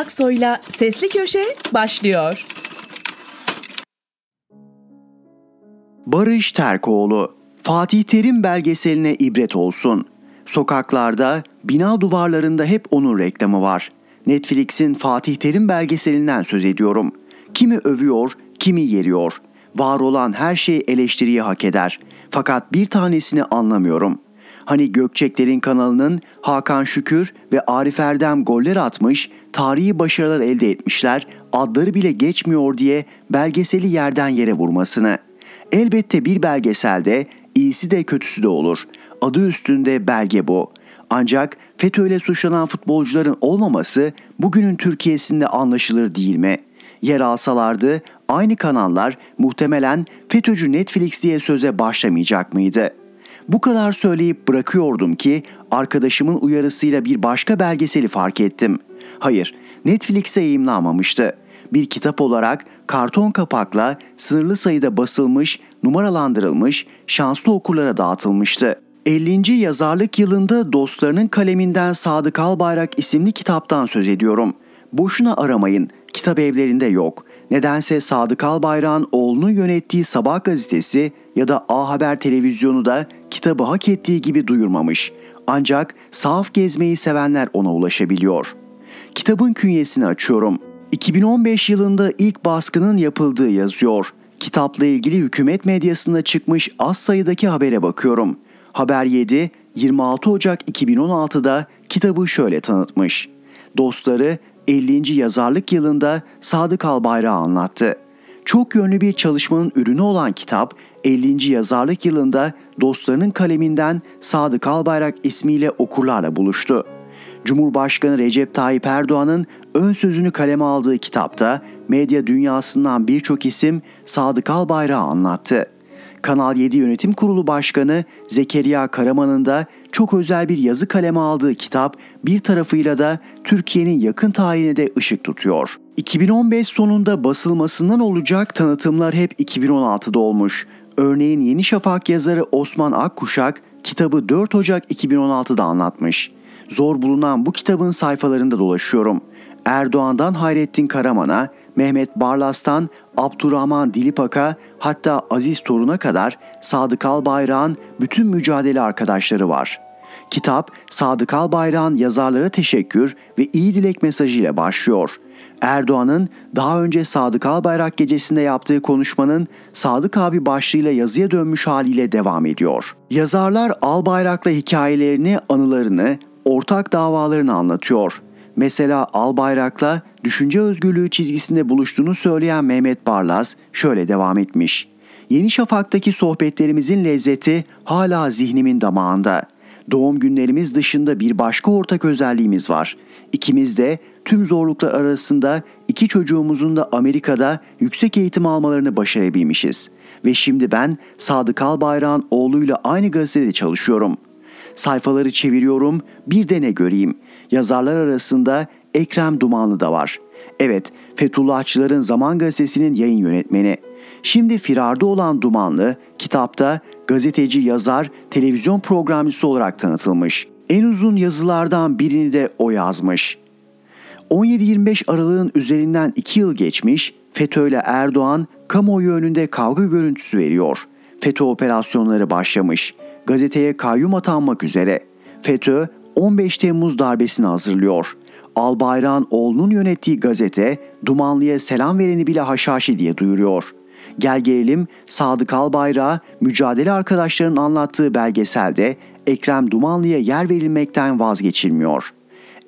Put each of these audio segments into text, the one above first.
Aksoy'la Sesli Köşe başlıyor. Barış Terkoğlu, Fatih Terim belgeseline ibret olsun. Sokaklarda, bina duvarlarında hep onun reklamı var. Netflix'in Fatih Terim belgeselinden söz ediyorum. Kimi övüyor, kimi yeriyor. Var olan her şey eleştiriyi hak eder. Fakat bir tanesini anlamıyorum. Hani Gökçeklerin kanalının Hakan Şükür ve Arif Erdem goller atmış, tarihi başarılar elde etmişler, adları bile geçmiyor diye belgeseli yerden yere vurmasını. Elbette bir belgeselde iyisi de kötüsü de olur. Adı üstünde belge bu. Ancak FETÖ'yle suçlanan futbolcuların olmaması bugünün Türkiye'sinde anlaşılır değil mi? Yer alsalardı aynı kanallar muhtemelen FETÖ'cü Netflix diye söze başlamayacak mıydı? Bu kadar söyleyip bırakıyordum ki arkadaşımın uyarısıyla bir başka belgeseli fark ettim. Hayır, Netflix'e yayımlanmamıştı. Bir kitap olarak karton kapakla sınırlı sayıda basılmış, numaralandırılmış, şanslı okurlara dağıtılmıştı. 50. yazarlık yılında dostlarının kaleminden Sadık Albayrak isimli kitaptan söz ediyorum. Boşuna aramayın, kitap evlerinde yok. Nedense Sadık Albayrak'ın oğlunu yönettiği Sabah gazetesi ya da A Haber televizyonu da kitabı hak ettiği gibi duyurmamış. Ancak sahaf gezmeyi sevenler ona ulaşabiliyor. Kitabın künyesini açıyorum. 2015 yılında ilk baskının yapıldığı yazıyor. Kitapla ilgili hükümet medyasında çıkmış az sayıdaki habere bakıyorum. Haber 7, 26 Ocak 2016'da kitabı şöyle tanıtmış. Dostları 50. yazarlık yılında Sadık Albayrak'ı anlattı. Çok yönlü bir çalışmanın ürünü olan kitap 50. yazarlık yılında dostlarının kaleminden Sadık Albayrak ismiyle okurlarla buluştu. Cumhurbaşkanı Recep Tayyip Erdoğan'ın ön sözünü kaleme aldığı kitapta medya dünyasından birçok isim Sadık Albayrak'ı anlattı. Kanal 7 Yönetim Kurulu Başkanı Zekeriya Karaman'ın da çok özel bir yazı kaleme aldığı kitap bir tarafıyla da Türkiye'nin yakın tarihine de ışık tutuyor. 2015 sonunda basılmasından olacak tanıtımlar hep 2016'da olmuş. Örneğin Yeni Şafak yazarı Osman Akkuşak kitabı 4 Ocak 2016'da anlatmış. Zor bulunan bu kitabın sayfalarında dolaşıyorum. Erdoğan'dan Hayrettin Karaman'a, Mehmet Barlas'tan Abdurrahman Dilipak'a hatta Aziz Torun'a kadar Sadık Albayrak'ın bütün mücadele arkadaşları var. Kitap Sadık Albayrak'ın yazarlara teşekkür ve iyi dilek mesajıyla başlıyor. Erdoğan'ın daha önce Sadık Albayrak gecesinde yaptığı konuşmanın Sadık abi başlığıyla yazıya dönmüş haliyle devam ediyor. Yazarlar Albayrak'la hikayelerini, anılarını, ortak davalarını anlatıyor. Mesela Albayrak'la düşünce özgürlüğü çizgisinde buluştuğunu söyleyen Mehmet Barlas şöyle devam etmiş. Yeni Şafak'taki sohbetlerimizin lezzeti hala zihnimin damağında. Doğum günlerimiz dışında bir başka ortak özelliğimiz var. İkimiz de tüm zorluklar arasında iki çocuğumuzun da Amerika'da yüksek eğitim almalarını başarabilmişiz. Ve şimdi ben Sadık Albayrak'ın oğluyla aynı gazetede çalışıyorum. Sayfaları çeviriyorum, bir de ne göreyim. Yazarlar arasında Ekrem Dumanlı da var. Evet, Fethullahçıların Zaman Gazetesi'nin yayın yönetmeni. Şimdi firarda olan Dumanlı, kitapta gazeteci, yazar, televizyon programcısı olarak tanıtılmış. En uzun yazılardan birini de o yazmış. 17-25 Aralık'ın üzerinden 2 yıl geçmiş, FETÖ ile Erdoğan kamuoyu önünde kavga görüntüsü veriyor. FETÖ operasyonları başlamış. Gazeteye kayyum atanmak üzere. FETÖ 15 Temmuz darbesini hazırlıyor. Albayrak'ın oğlunun yönettiği gazete Dumanlı'ya selam vereni bile haşhaşi diye duyuruyor. Gel gelelim Sadık Albayrak'a mücadele arkadaşlarının anlattığı belgeselde Ekrem Dumanlı'ya yer verilmekten vazgeçilmiyor.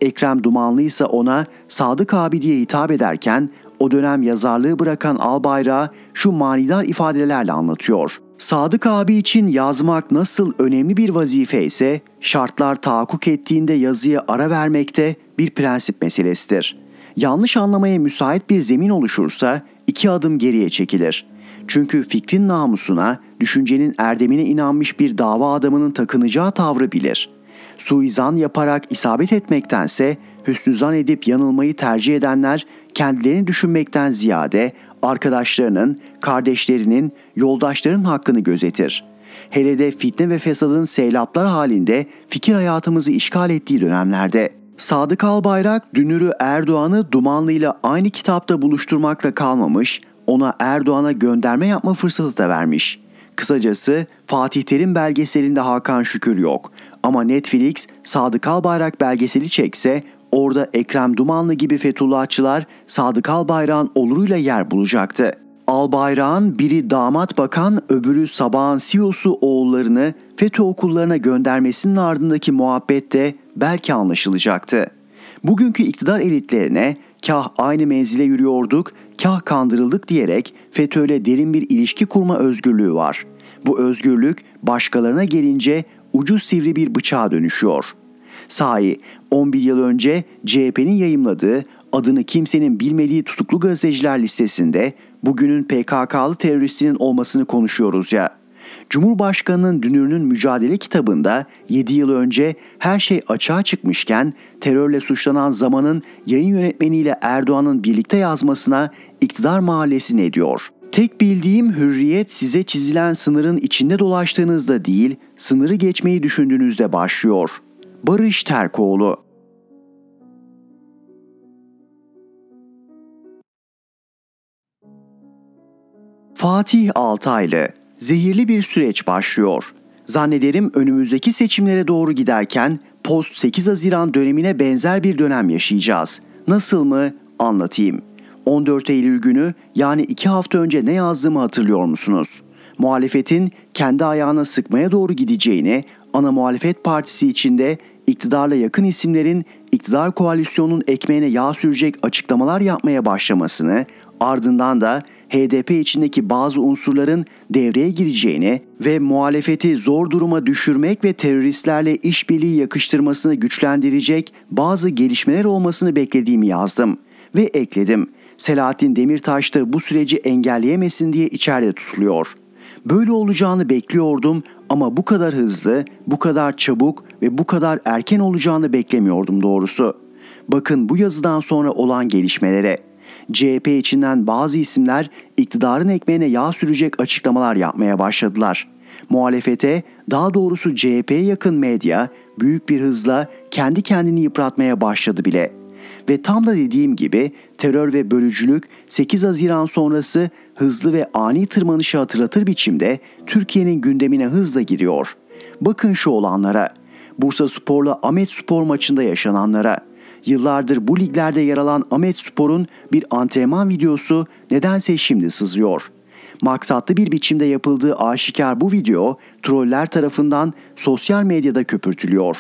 Ekrem Dumanlı ise ona Sadık abi diye hitap ederken o dönem yazarlığı bırakan Albayrak'a şu manidar ifadelerle anlatıyor. Sadık abi için yazmak nasıl önemli bir vazife ise şartlar tahakkuk ettiğinde yazıya ara vermekte bir prensip meselesidir. Yanlış anlamaya müsait bir zemin oluşursa iki adım geriye çekilir. Çünkü fikrin namusuna, düşüncenin erdemine inanmış bir dava adamının takınacağı tavrı bilir. Suizan yaparak isabet etmektense hüsnü zan edip yanılmayı tercih edenler kendilerini düşünmekten ziyade arkadaşlarının, kardeşlerinin, yoldaşlarının hakkını gözetir. Hele de fitne ve fesadın seylaplar halinde fikir hayatımızı işgal ettiği dönemlerde Sadık Albayrak dünürü Erdoğan'ı Dumanlı ile aynı kitapta buluşturmakla kalmamış, ona Erdoğan'a gönderme yapma fırsatı da vermiş. Kısacası Fatih Terim belgeselinde Hakan Şükür yok. Ama Netflix Sadık Albayrak belgeseli çekse orada Ekrem Dumanlı gibi Fethullahçılar Sadık Albayrak'ın oluruyla yer bulacaktı. Albayrak'ın biri damat bakan öbürü sabahın CEO'su oğullarını FETÖ okullarına göndermesinin ardındaki muhabbet de belki anlaşılacaktı. Bugünkü iktidar elitlerine kah aynı menzile yürüyorduk, kah kandırıldık diyerek FETÖ'yle derin bir ilişki kurma özgürlüğü var. Bu özgürlük başkalarına gelince ucu sivri bir bıçağa dönüşüyor. Sahi 11 yıl önce CHP'nin yayımladığı adını kimsenin bilmediği tutuklu gazeteciler listesinde bugünün PKK'lı teröristinin olmasını konuşuyoruz ya. Cumhurbaşkanının dünürünün mücadele kitabında 7 yıl önce her şey açığa çıkmışken terörle suçlanan zamanın yayın yönetmeniyle Erdoğan'ın birlikte yazmasına iktidar mahallesi ne diyor? Tek bildiğim hürriyet size çizilen sınırın içinde dolaştığınızda değil, sınırı geçmeyi düşündüğünüzde başlıyor. Barış Terkoğlu Fatih Altaylı Zehirli bir süreç başlıyor. Zannederim önümüzdeki seçimlere doğru giderken post 8 Haziran dönemine benzer bir dönem yaşayacağız. Nasıl mı? Anlatayım. 14 Eylül günü yani 2 hafta önce ne yazdığımı hatırlıyor musunuz? Muhalefetin kendi ayağına sıkmaya doğru gideceğini, ana muhalefet partisi içinde iktidarla yakın isimlerin iktidar koalisyonunun ekmeğine yağ sürecek açıklamalar yapmaya başlamasını, ardından da HDP içindeki bazı unsurların devreye gireceğini ve muhalefeti zor duruma düşürmek ve teröristlerle işbirliği yakıştırmasını güçlendirecek bazı gelişmeler olmasını beklediğimi yazdım ve ekledim. Selahattin Demirtaş da bu süreci engelleyemesin diye içeride tutuluyor. Böyle olacağını bekliyordum ama bu kadar hızlı, bu kadar çabuk ve bu kadar erken olacağını beklemiyordum doğrusu. Bakın bu yazıdan sonra olan gelişmelere. CHP içinden bazı isimler iktidarın ekmeğine yağ sürecek açıklamalar yapmaya başladılar. Muhalefete, daha doğrusu CHP'ye yakın medya büyük bir hızla kendi kendini yıpratmaya başladı bile. Ve tam da dediğim gibi terör ve bölücülük 8 Haziran sonrası hızlı ve ani tırmanışı hatırlatır biçimde Türkiye'nin gündemine hızla giriyor. Bakın şu olanlara. Bursa Spor'la Ahmet Spor maçında yaşananlara. Yıllardır bu liglerde yer alan Ahmet Spor'un bir antrenman videosu nedense şimdi sızıyor. Maksatlı bir biçimde yapıldığı aşikar bu video troller tarafından sosyal medyada köpürtülüyor.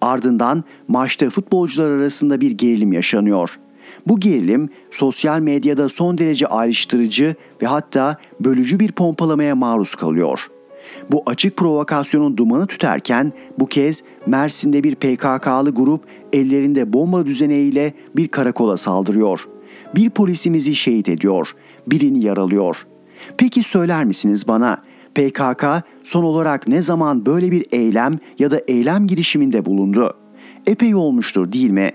Ardından maçta futbolcular arasında bir gerilim yaşanıyor. Bu gerilim sosyal medyada son derece ayrıştırıcı ve hatta bölücü bir pompalamaya maruz kalıyor.'' Bu açık provokasyonun dumanı tüterken bu kez Mersin'de bir PKK'lı grup ellerinde bomba düzeneğiyle bir karakola saldırıyor. Bir polisimizi şehit ediyor, birini yaralıyor. Peki söyler misiniz bana PKK son olarak ne zaman böyle bir eylem ya da eylem girişiminde bulundu? Epey olmuştur değil mi?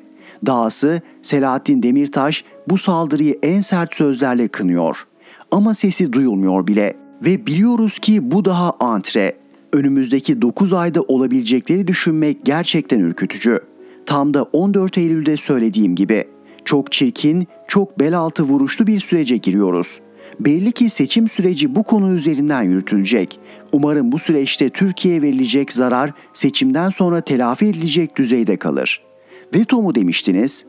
Dahası Selahattin Demirtaş bu saldırıyı en sert sözlerle kınıyor. Ama sesi duyulmuyor bile. Ve biliyoruz ki bu daha antre. Önümüzdeki 9 ayda olabilecekleri düşünmek gerçekten ürkütücü. Tam da 14 Eylül'de söylediğim gibi çok çirkin, çok bel altı vuruşlu bir sürece giriyoruz. Belli ki seçim süreci bu konu üzerinden yürütülecek. Umarım bu süreçte Türkiye'ye verilecek zarar seçimden sonra telafi edilecek düzeyde kalır. Veto mu demiştiniz?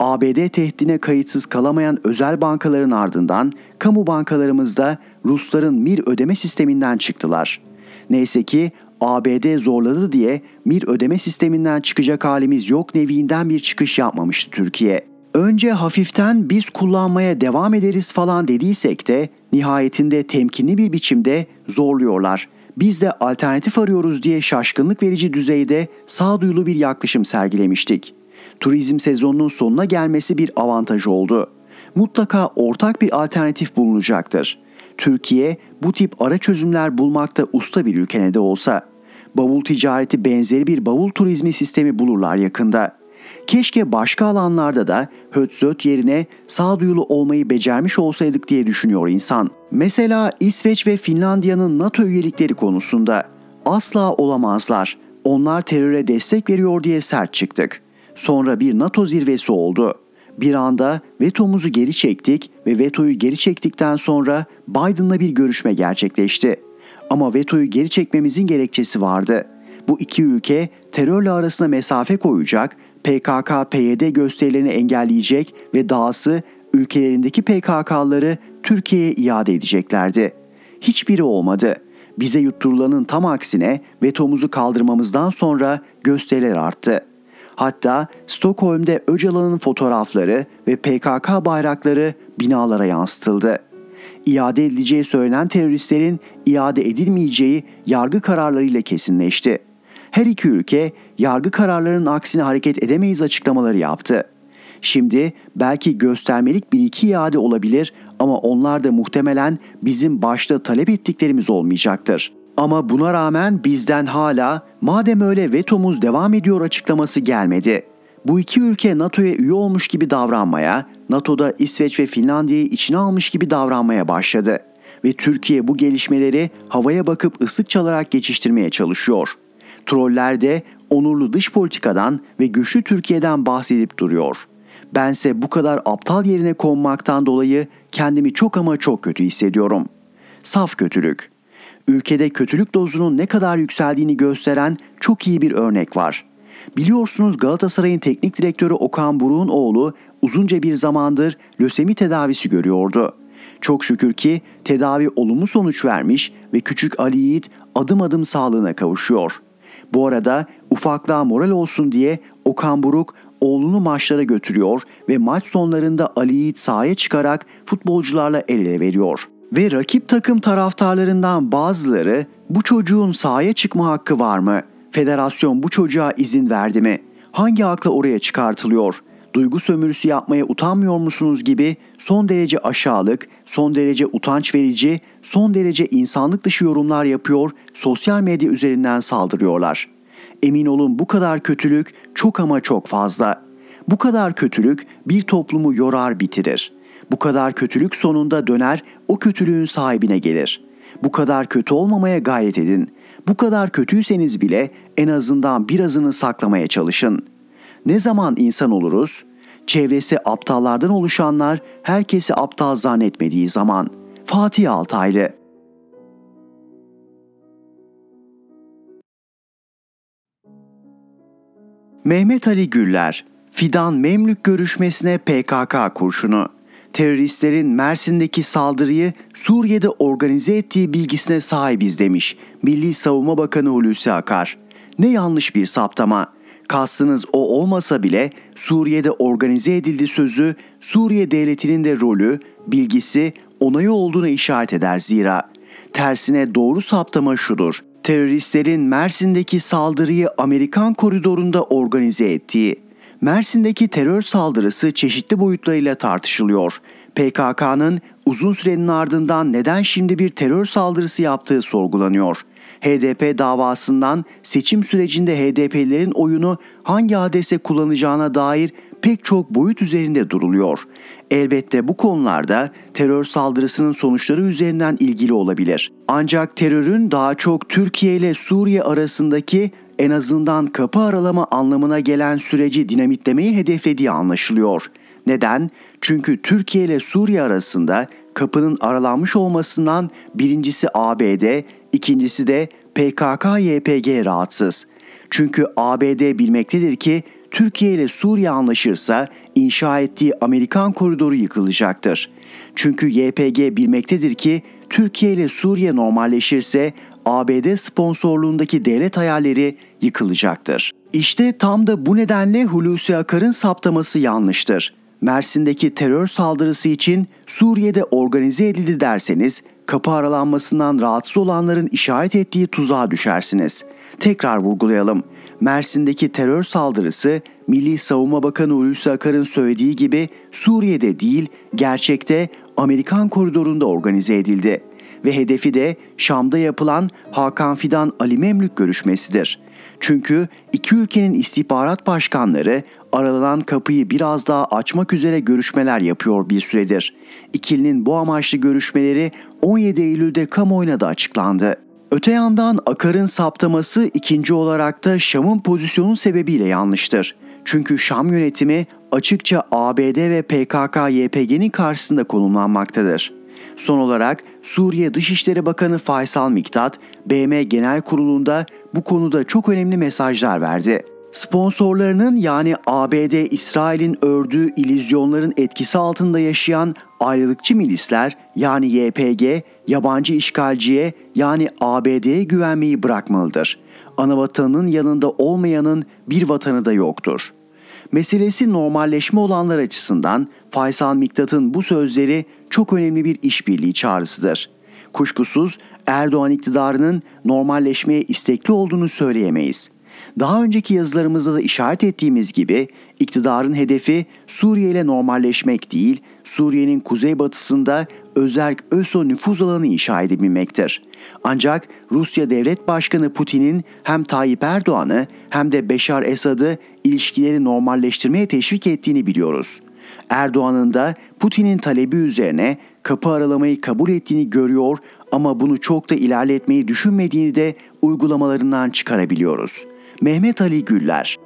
ABD tehdidine kayıtsız kalamayan özel bankaların ardından kamu bankalarımızda Rusların MIR ödeme sisteminden çıktılar. Neyse ki ABD zorladı diye MIR ödeme sisteminden çıkacak halimiz yok neviinden bir çıkış yapmamıştı Türkiye. Önce hafiften biz kullanmaya devam ederiz falan dediysek de nihayetinde temkinli bir biçimde zorluyorlar. Biz de alternatif arıyoruz diye şaşkınlık verici düzeyde sağduyulu bir yaklaşım sergilemiştik turizm sezonunun sonuna gelmesi bir avantaj oldu. Mutlaka ortak bir alternatif bulunacaktır. Türkiye bu tip ara çözümler bulmakta usta bir ülke ne de olsa. Bavul ticareti benzeri bir bavul turizmi sistemi bulurlar yakında. Keşke başka alanlarda da höt yerine sağduyulu olmayı becermiş olsaydık diye düşünüyor insan. Mesela İsveç ve Finlandiya'nın NATO üyelikleri konusunda asla olamazlar. Onlar teröre destek veriyor diye sert çıktık. sonra bir NATO zirvesi oldu. Bir anda vetomuzu geri çektik ve vetoyu geri çektikten sonra Biden'la bir görüşme gerçekleşti. Ama vetoyu geri çekmemizin gerekçesi vardı. Bu iki ülke terörle arasına mesafe koyacak, PKK-PYD gösterilerini engelleyecek ve dahası ülkelerindeki PKK'ları Türkiye'ye iade edeceklerdi. Hiçbiri olmadı. Bize yutturulanın tam aksine vetomuzu kaldırmamızdan sonra gösteriler arttı. Hatta Stockholm'de Öcalan'ın fotoğrafları ve PKK bayrakları binalara yansıtıldı. İade edileceği söylenen teröristlerin iade edilmeyeceği yargı kararlarıyla kesinleşti. Her iki ülke yargı kararlarının aksine hareket edemeyiz açıklamaları yaptı. Şimdi belki göstermelik bir iki iade olabilir ama onlar da muhtemelen bizim başta talep ettiklerimiz olmayacaktır. Ama buna rağmen bizden hala madem öyle vetomuz devam ediyor açıklaması gelmedi. Bu iki ülke NATO'ya üye olmuş gibi davranmaya, NATO'da İsveç ve Finlandiya'yı içine almış gibi davranmaya başladı. Ve Türkiye bu gelişmeleri havaya bakıp ıslık çalarak geçiştirmeye çalışıyor. Troller de onurlu dış politikadan ve güçlü Türkiye'den bahsedip duruyor. Bense bu kadar aptal yerine konmaktan dolayı kendimi çok ama çok kötü hissediyorum. Saf kötülük. Ülkede kötülük dozunun ne kadar yükseldiğini gösteren çok iyi bir örnek var. Biliyorsunuz Galatasaray'ın teknik direktörü Okan Buruk'un oğlu uzunca bir zamandır lösemi tedavisi görüyordu. Çok şükür ki tedavi olumlu sonuç vermiş ve küçük Ali Yiğit adım adım sağlığına kavuşuyor. Bu arada ufaklığa moral olsun diye Okan Buruk oğlunu maçlara götürüyor ve maç sonlarında Ali Yiğit sahaya çıkarak futbolcularla el ele veriyor. Ve rakip takım taraftarlarından bazıları bu çocuğun sahaya çıkma hakkı var mı? Federasyon bu çocuğa izin verdi mi? Hangi akla oraya çıkartılıyor? Duygu sömürüsü yapmaya utanmıyor musunuz gibi son derece aşağılık, son derece utanç verici, son derece insanlık dışı yorumlar yapıyor, sosyal medya üzerinden saldırıyorlar. Emin olun bu kadar kötülük çok ama çok fazla. Bu kadar kötülük bir toplumu yorar bitirir. Bu kadar kötülük sonunda döner o kötülüğün sahibine gelir. Bu kadar kötü olmamaya gayret edin. Bu kadar kötüyseniz bile en azından birazını saklamaya çalışın. Ne zaman insan oluruz? Çevresi aptallardan oluşanlar herkesi aptal zannetmediği zaman. Fatih Altaylı Mehmet Ali Güller, Fidan Memlük görüşmesine PKK kurşunu. Teröristlerin Mersin'deki saldırıyı Suriye'de organize ettiği bilgisine sahibiz demiş Milli Savunma Bakanı Hulusi Akar. Ne yanlış bir saptama. Kastınız o olmasa bile Suriye'de organize edildi sözü Suriye devletinin de rolü, bilgisi, onayı olduğunu işaret eder zira. Tersine doğru saptama şudur teröristlerin Mersin'deki saldırıyı Amerikan koridorunda organize ettiği. Mersin'deki terör saldırısı çeşitli boyutlarıyla tartışılıyor. PKK'nın uzun sürenin ardından neden şimdi bir terör saldırısı yaptığı sorgulanıyor. HDP davasından seçim sürecinde HDP'lerin oyunu hangi adrese kullanacağına dair pek çok boyut üzerinde duruluyor. Elbette bu konularda terör saldırısının sonuçları üzerinden ilgili olabilir. Ancak terörün daha çok Türkiye ile Suriye arasındaki en azından kapı aralama anlamına gelen süreci dinamitlemeyi hedeflediği anlaşılıyor. Neden? Çünkü Türkiye ile Suriye arasında kapının aralanmış olmasından birincisi ABD, ikincisi de PKK-YPG rahatsız. Çünkü ABD bilmektedir ki Türkiye ile Suriye anlaşırsa inşa ettiği Amerikan koridoru yıkılacaktır. Çünkü YPG bilmektedir ki Türkiye ile Suriye normalleşirse ABD sponsorluğundaki devlet hayalleri yıkılacaktır. İşte tam da bu nedenle Hulusi Akar'ın saptaması yanlıştır. Mersin'deki terör saldırısı için Suriye'de organize edildi derseniz kapı aralanmasından rahatsız olanların işaret ettiği tuzağa düşersiniz. Tekrar vurgulayalım. Mersin'deki terör saldırısı Milli Savunma Bakanı Hulusi Akar'ın söylediği gibi Suriye'de değil, gerçekte Amerikan koridorunda organize edildi ve hedefi de Şam'da yapılan Hakan Fidan Ali Memlük görüşmesidir. Çünkü iki ülkenin istihbarat başkanları aralanan kapıyı biraz daha açmak üzere görüşmeler yapıyor bir süredir. İkilinin bu amaçlı görüşmeleri 17 Eylül'de kamuoyuna da açıklandı. Öte yandan Akar'ın saptaması ikinci olarak da Şam'ın pozisyonu sebebiyle yanlıştır. Çünkü Şam yönetimi açıkça ABD ve PKK-YPG'nin karşısında konumlanmaktadır. Son olarak Suriye Dışişleri Bakanı Faysal Miktat, BM Genel Kurulu'nda bu konuda çok önemli mesajlar verdi. Sponsorlarının yani ABD, İsrail'in ördüğü ilizyonların etkisi altında yaşayan ayrılıkçı milisler yani YPG, yabancı işgalciye yani ABD'ye güvenmeyi bırakmalıdır. Anavatanının yanında olmayanın bir vatanı da yoktur.'' Meselesi normalleşme olanlar açısından Faysal Miktat'ın bu sözleri çok önemli bir işbirliği çağrısıdır. Kuşkusuz Erdoğan iktidarının normalleşmeye istekli olduğunu söyleyemeyiz. Daha önceki yazılarımızda da işaret ettiğimiz gibi iktidarın hedefi Suriye ile normalleşmek değil, Suriye'nin kuzeybatısında özerk ÖSO nüfuz alanı inşa edebilmektir. Ancak Rusya Devlet Başkanı Putin'in hem Tayyip Erdoğan'ı hem de Beşar Esad'ı ilişkileri normalleştirmeye teşvik ettiğini biliyoruz. Erdoğan'ın da Putin'in talebi üzerine kapı aralamayı kabul ettiğini görüyor ama bunu çok da ilerletmeyi düşünmediğini de uygulamalarından çıkarabiliyoruz. Mehmet Ali Güller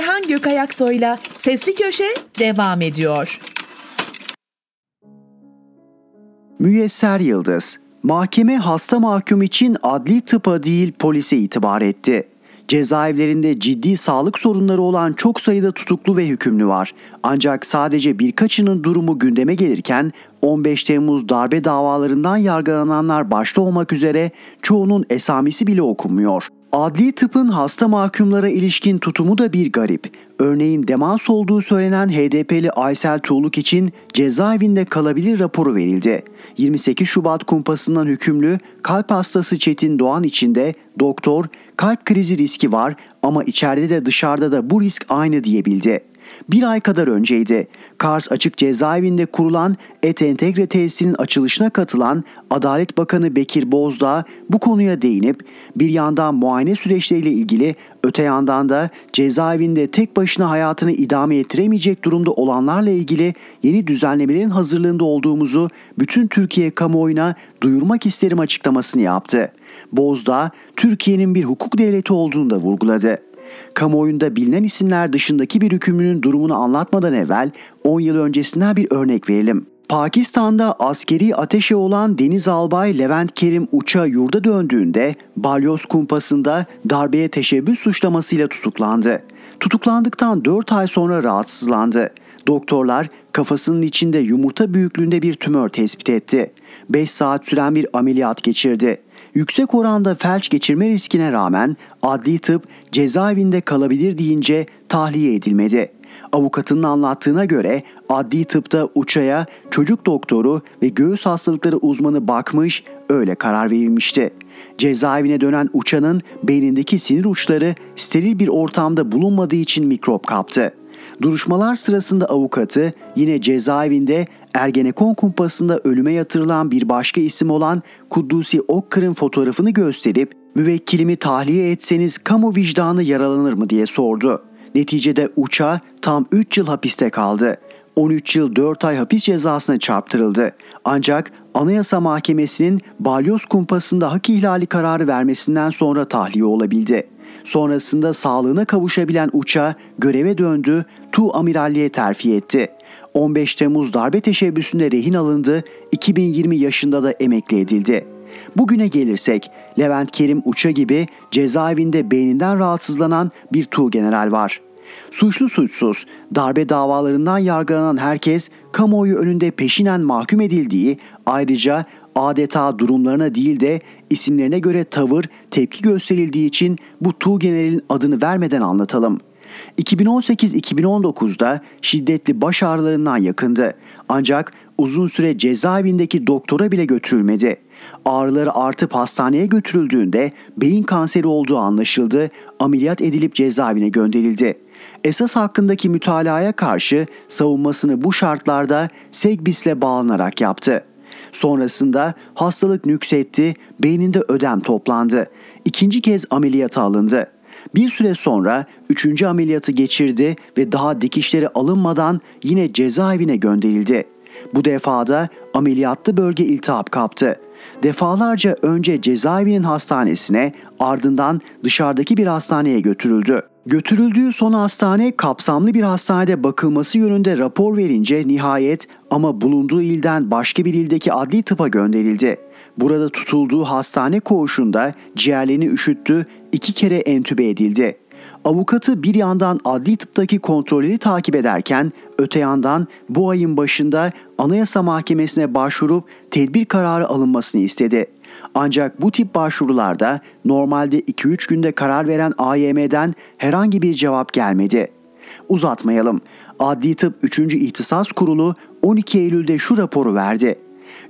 Erhan Gökayaksoy'la Sesli Köşe devam ediyor. Müyesser Yıldız, mahkeme hasta mahkum için adli tıpa değil polise itibar etti. Cezaevlerinde ciddi sağlık sorunları olan çok sayıda tutuklu ve hükümlü var. Ancak sadece birkaçının durumu gündeme gelirken 15 Temmuz darbe davalarından yargılananlar başta olmak üzere çoğunun esamisi bile okunmuyor. Adli tıpın hasta mahkumlara ilişkin tutumu da bir garip. Örneğin demans olduğu söylenen HDP'li Aysel Tuğluk için cezaevinde kalabilir raporu verildi. 28 Şubat kumpasından hükümlü kalp hastası Çetin Doğan için de doktor kalp krizi riski var ama içeride de dışarıda da bu risk aynı diyebildi bir ay kadar önceydi. Kars Açık Cezaevinde kurulan Et Entegre Tesisinin açılışına katılan Adalet Bakanı Bekir Bozdağ bu konuya değinip bir yandan muayene süreçleriyle ilgili öte yandan da cezaevinde tek başına hayatını idame ettiremeyecek durumda olanlarla ilgili yeni düzenlemelerin hazırlığında olduğumuzu bütün Türkiye kamuoyuna duyurmak isterim açıklamasını yaptı. Bozdağ, Türkiye'nin bir hukuk devleti olduğunu da vurguladı. Kamuoyunda bilinen isimler dışındaki bir hükümlünün durumunu anlatmadan evvel 10 yıl öncesinden bir örnek verelim. Pakistan'da askeri ateşe olan Deniz Albay Levent Kerim Uç'a yurda döndüğünde balyoz kumpasında darbeye teşebbüs suçlamasıyla tutuklandı. Tutuklandıktan 4 ay sonra rahatsızlandı. Doktorlar kafasının içinde yumurta büyüklüğünde bir tümör tespit etti. 5 saat süren bir ameliyat geçirdi yüksek oranda felç geçirme riskine rağmen adli tıp cezaevinde kalabilir deyince tahliye edilmedi. Avukatının anlattığına göre adli tıpta uçaya çocuk doktoru ve göğüs hastalıkları uzmanı bakmış öyle karar verilmişti. Cezaevine dönen uçanın beynindeki sinir uçları steril bir ortamda bulunmadığı için mikrop kaptı. Duruşmalar sırasında avukatı yine cezaevinde Ergenekon kumpasında ölüme yatırılan bir başka isim olan Kuddusi Okkır'ın fotoğrafını gösterip müvekkilimi tahliye etseniz kamu vicdanı yaralanır mı diye sordu. Neticede Uça tam 3 yıl hapiste kaldı. 13 yıl 4 ay hapis cezasına çarptırıldı. Ancak Anayasa Mahkemesi'nin balyoz kumpasında hak ihlali kararı vermesinden sonra tahliye olabildi. Sonrasında sağlığına kavuşabilen Uça göreve döndü, Tu amiralliğe terfi etti. 15 Temmuz darbe teşebbüsünde rehin alındı, 2020 yaşında da emekli edildi. Bugüne gelirsek Levent Kerim Uça gibi cezaevinde beyninden rahatsızlanan bir Tu general var. Suçlu suçsuz darbe davalarından yargılanan herkes kamuoyu önünde peşinen mahkum edildiği ayrıca adeta durumlarına değil de isimlerine göre tavır, tepki gösterildiği için bu Tu generalin adını vermeden anlatalım.'' 2018-2019'da şiddetli baş ağrılarından yakındı. Ancak uzun süre cezaevindeki doktora bile götürülmedi. Ağrıları artıp hastaneye götürüldüğünde beyin kanseri olduğu anlaşıldı, ameliyat edilip cezaevine gönderildi. Esas hakkındaki mütalaya karşı savunmasını bu şartlarda Segbis'le bağlanarak yaptı. Sonrasında hastalık nüksetti, beyninde ödem toplandı. İkinci kez ameliyata alındı. Bir süre sonra üçüncü ameliyatı geçirdi ve daha dikişleri alınmadan yine cezaevine gönderildi. Bu defada ameliyatlı bölge iltihap kaptı. Defalarca önce cezaevinin hastanesine ardından dışarıdaki bir hastaneye götürüldü. Götürüldüğü son hastane kapsamlı bir hastanede bakılması yönünde rapor verince nihayet ama bulunduğu ilden başka bir ildeki adli tıpa gönderildi. Burada tutulduğu hastane koğuşunda ciğerlerini üşüttü, iki kere entübe edildi. Avukatı bir yandan adli tıptaki kontrolleri takip ederken öte yandan bu ayın başında Anayasa Mahkemesi'ne başvurup tedbir kararı alınmasını istedi. Ancak bu tip başvurularda normalde 2-3 günde karar veren AYM'den herhangi bir cevap gelmedi. Uzatmayalım. Adli Tıp 3. İhtisas Kurulu 12 Eylül'de şu raporu verdi.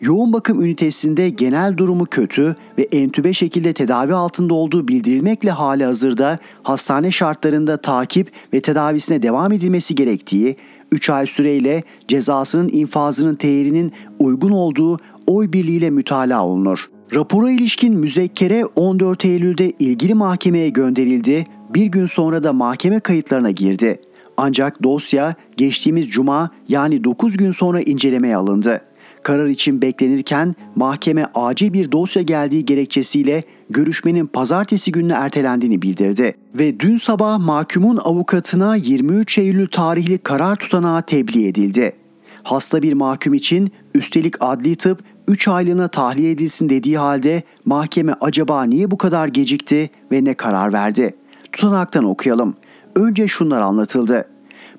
Yoğun bakım ünitesinde genel durumu kötü ve entübe şekilde tedavi altında olduğu bildirilmekle hali hazırda hastane şartlarında takip ve tedavisine devam edilmesi gerektiği, 3 ay süreyle cezasının infazının tehirinin uygun olduğu oy birliğiyle mütalaa olunur. Rapora ilişkin müzekkere 14 Eylül'de ilgili mahkemeye gönderildi, bir gün sonra da mahkeme kayıtlarına girdi. Ancak dosya geçtiğimiz cuma yani 9 gün sonra incelemeye alındı. Karar için beklenirken mahkeme acil bir dosya geldiği gerekçesiyle görüşmenin pazartesi gününe ertelendiğini bildirdi ve dün sabah mahkumun avukatına 23 Eylül tarihli karar tutanağı tebliğ edildi. Hasta bir mahkum için üstelik adli tıp 3 aylığına tahliye edilsin dediği halde mahkeme acaba niye bu kadar gecikti ve ne karar verdi? Tutanaktan okuyalım. Önce şunlar anlatıldı.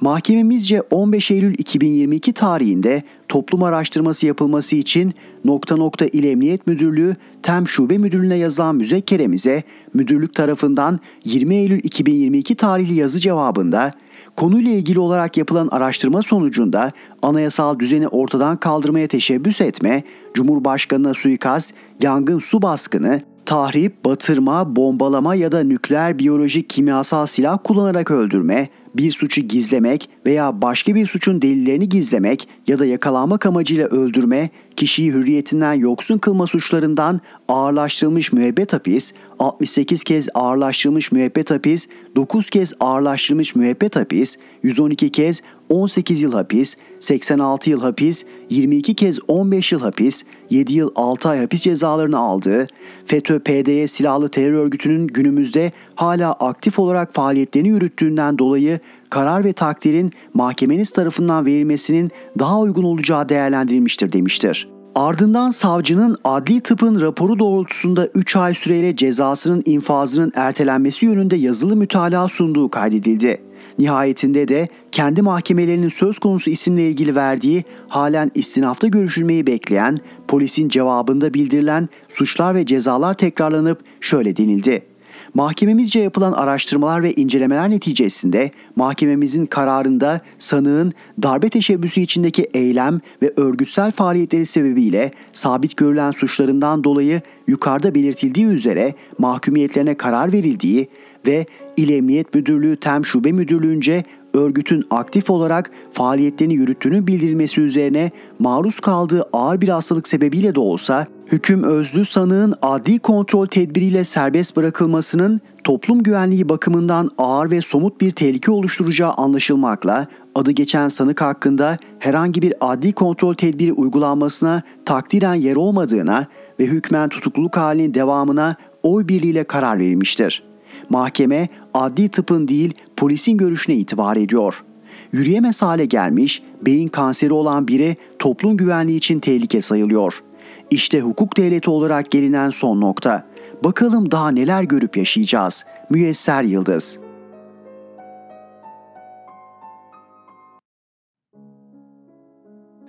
Mahkememizce 15 Eylül 2022 tarihinde toplum araştırması yapılması için nokta nokta İl Emniyet Müdürlüğü TEM Şube Müdürlüğü'ne yazılan müzekkeremize müdürlük tarafından 20 Eylül 2022 tarihli yazı cevabında konuyla ilgili olarak yapılan araştırma sonucunda anayasal düzeni ortadan kaldırmaya teşebbüs etme, Cumhurbaşkanına suikast, yangın su baskını, tahrip, batırma, bombalama ya da nükleer, biyolojik, kimyasal silah kullanarak öldürme, bir suçu gizlemek veya başka bir suçun delillerini gizlemek ya da yakalanmak amacıyla öldürme, kişiyi hürriyetinden yoksun kılma suçlarından ağırlaştırılmış müebbet hapis, 68 kez ağırlaştırılmış müebbet hapis, 9 kez ağırlaştırılmış müebbet hapis, 112 kez 18 yıl hapis, 86 yıl hapis, 22 kez 15 yıl hapis, 7 yıl 6 ay hapis cezalarını aldığı, FETÖ-PDY silahlı terör örgütünün günümüzde hala aktif olarak faaliyetlerini yürüttüğünden dolayı karar ve takdirin mahkemeniz tarafından verilmesinin daha uygun olacağı değerlendirilmiştir demiştir. Ardından savcının adli tıpın raporu doğrultusunda 3 ay süreyle cezasının infazının ertelenmesi yönünde yazılı mütalaa sunduğu kaydedildi. Nihayetinde de kendi mahkemelerinin söz konusu isimle ilgili verdiği halen istinafta görüşülmeyi bekleyen polisin cevabında bildirilen suçlar ve cezalar tekrarlanıp şöyle denildi. Mahkememizce yapılan araştırmalar ve incelemeler neticesinde mahkememizin kararında sanığın darbe teşebbüsü içindeki eylem ve örgütsel faaliyetleri sebebiyle sabit görülen suçlarından dolayı yukarıda belirtildiği üzere mahkumiyetlerine karar verildiği ve İl Emniyet Müdürlüğü Tem Şube Müdürlüğü'nce örgütün aktif olarak faaliyetlerini yürüttüğünü bildirilmesi üzerine maruz kaldığı ağır bir hastalık sebebiyle de olsa hüküm özlü sanığın adli kontrol tedbiriyle serbest bırakılmasının toplum güvenliği bakımından ağır ve somut bir tehlike oluşturacağı anlaşılmakla adı geçen sanık hakkında herhangi bir adli kontrol tedbiri uygulanmasına takdiren yer olmadığına ve hükmen tutukluluk halinin devamına oy birliğiyle karar verilmiştir. Mahkeme adli tıpın değil polisin görüşüne itibar ediyor. Yürüyemez hale gelmiş, beyin kanseri olan biri toplum güvenliği için tehlike sayılıyor. İşte hukuk devleti olarak gelinen son nokta. Bakalım daha neler görüp yaşayacağız. Müyesser Yıldız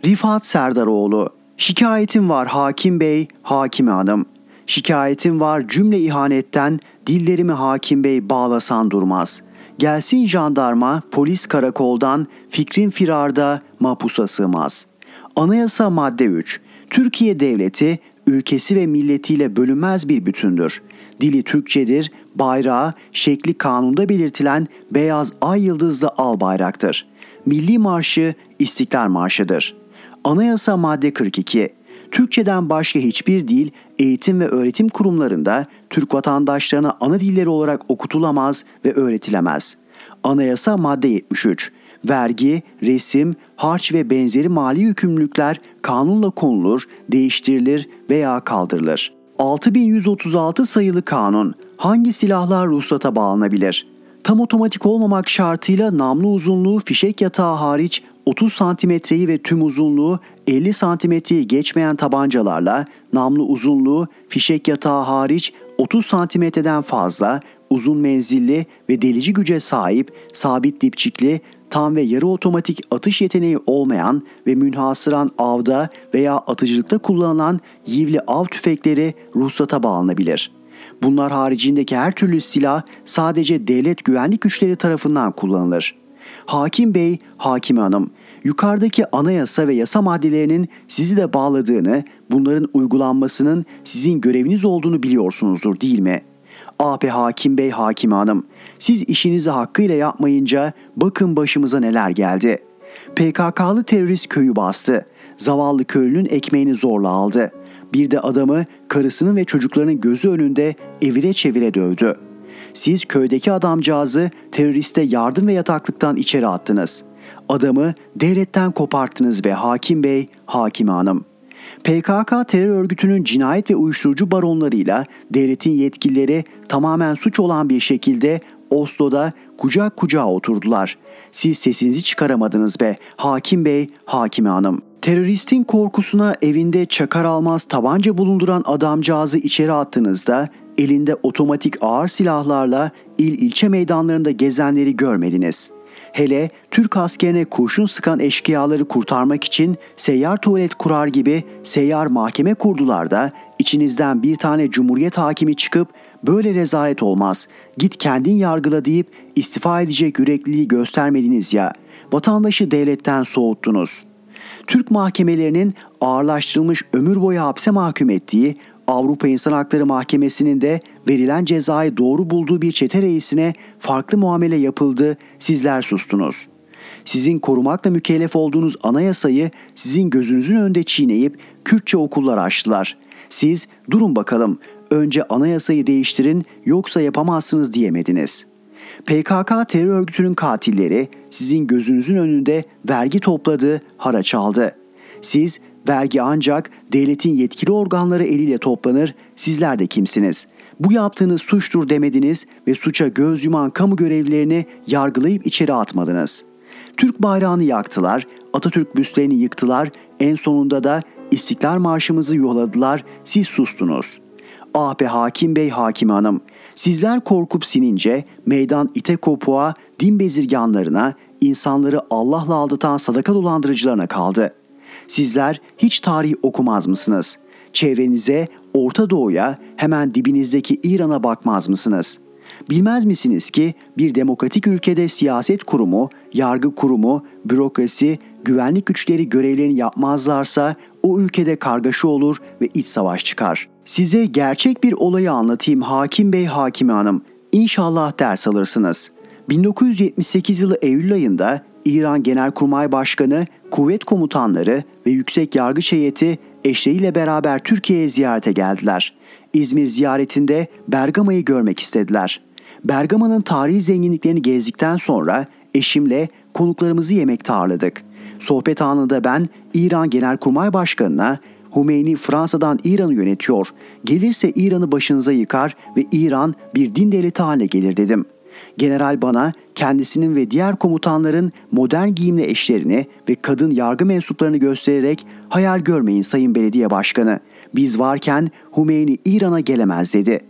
Rifat Serdaroğlu Şikayetim var hakim bey, hakime hanım. Şikayetim var cümle ihanetten, dillerimi hakim bey bağlasan durmaz. Gelsin jandarma, polis karakoldan, fikrin firarda mapusa sığmaz. Anayasa madde 3. Türkiye devleti, ülkesi ve milletiyle bölünmez bir bütündür. Dili Türkçedir, bayrağı, şekli kanunda belirtilen beyaz ay yıldızlı al bayraktır. Milli marşı İstiklal Marşı'dır. Anayasa madde 42. Türkçeden başka hiçbir dil eğitim ve öğretim kurumlarında Türk vatandaşlarına ana dilleri olarak okutulamaz ve öğretilemez. Anayasa madde 73. vergi, resim, harç ve benzeri mali yükümlülükler kanunla konulur, değiştirilir veya kaldırılır. 6136 sayılı kanun hangi silahlar ruhsata bağlanabilir? Tam otomatik olmamak şartıyla namlu uzunluğu fişek yatağı hariç 30 santimetreyi ve tüm uzunluğu 50 santimetreyi geçmeyen tabancalarla namlu uzunluğu fişek yatağı hariç 30 santimetreden fazla uzun menzilli ve delici güce sahip sabit dipçikli tam ve yarı otomatik atış yeteneği olmayan ve münhasıran avda veya atıcılıkta kullanılan yivli av tüfekleri ruhsata bağlanabilir. Bunlar haricindeki her türlü silah sadece devlet güvenlik güçleri tarafından kullanılır. Hakim Bey, Hakime Hanım, yukarıdaki anayasa ve yasa maddelerinin sizi de bağladığını, bunların uygulanmasının sizin göreviniz olduğunu biliyorsunuzdur değil mi? AP Hakim Bey, Hakime Hanım, siz işinizi hakkıyla yapmayınca bakın başımıza neler geldi. PKK'lı terörist köyü bastı. Zavallı köylünün ekmeğini zorla aldı. Bir de adamı karısının ve çocuklarının gözü önünde evire çevire dövdü. Siz köydeki adamcağızı teröriste yardım ve yataklıktan içeri attınız. Adamı devletten koparttınız ve hakim bey, hakime hanım. PKK terör örgütünün cinayet ve uyuşturucu baronlarıyla devletin yetkilileri tamamen suç olan bir şekilde Oslo'da kucak kucağa oturdular. Siz sesinizi çıkaramadınız be hakim bey, hakime hanım. Teröristin korkusuna evinde çakar almaz tabanca bulunduran adamcağızı içeri attığınızda elinde otomatik ağır silahlarla il ilçe meydanlarında gezenleri görmediniz. Hele Türk askerine kurşun sıkan eşkıyaları kurtarmak için seyyar tuvalet kurar gibi seyyar mahkeme kurdular da içinizden bir tane cumhuriyet hakimi çıkıp böyle rezalet olmaz git kendin yargıla deyip istifa edecek yürekliliği göstermediniz ya vatandaşı devletten soğuttunuz.'' Türk mahkemelerinin ağırlaştırılmış ömür boyu hapse mahkum ettiği Avrupa İnsan Hakları Mahkemesi'nin de verilen cezayı doğru bulduğu bir çete reisine farklı muamele yapıldı, sizler sustunuz. Sizin korumakla mükellef olduğunuz anayasayı sizin gözünüzün önünde çiğneyip Kürtçe okullar açtılar. Siz durun bakalım önce anayasayı değiştirin yoksa yapamazsınız diyemediniz.'' PKK terör örgütünün katilleri sizin gözünüzün önünde vergi topladı, haraç aldı. Siz vergi ancak devletin yetkili organları eliyle toplanır, sizler de kimsiniz? Bu yaptığınız suçtur demediniz ve suça göz yuman kamu görevlilerini yargılayıp içeri atmadınız. Türk bayrağını yaktılar, Atatürk büstlerini yıktılar, en sonunda da İstiklal Marşımızı yolladılar, siz sustunuz. Ah Hakim Bey, Hakim Hanım, Sizler korkup sinince meydan ite kopuğa, din bezirganlarına, insanları Allah'la aldatan sadaka dolandırıcılarına kaldı. Sizler hiç tarih okumaz mısınız? Çevrenize, Orta Doğu'ya, hemen dibinizdeki İran'a bakmaz mısınız? Bilmez misiniz ki bir demokratik ülkede siyaset kurumu, yargı kurumu, bürokrasi, güvenlik güçleri görevlerini yapmazlarsa o ülkede kargaşa olur ve iç savaş çıkar. Size gerçek bir olayı anlatayım Hakim Bey Hakime Hanım. İnşallah ders alırsınız. 1978 yılı Eylül ayında İran Genelkurmay Başkanı, kuvvet komutanları ve yüksek yargıç heyeti eşleriyle beraber Türkiye'ye ziyarete geldiler. İzmir ziyaretinde Bergama'yı görmek istediler. Bergama'nın tarihi zenginliklerini gezdikten sonra eşimle konuklarımızı yemekte ağırladık. Sohbet anında ben İran Genelkurmay Başkanı'na Humeyni Fransa'dan İran'ı yönetiyor. Gelirse İran'ı başınıza yıkar ve İran bir din devleti haline gelir dedim. General bana kendisinin ve diğer komutanların modern giyimli eşlerini ve kadın yargı mensuplarını göstererek hayal görmeyin sayın belediye başkanı. Biz varken Humeyni İran'a gelemez dedi.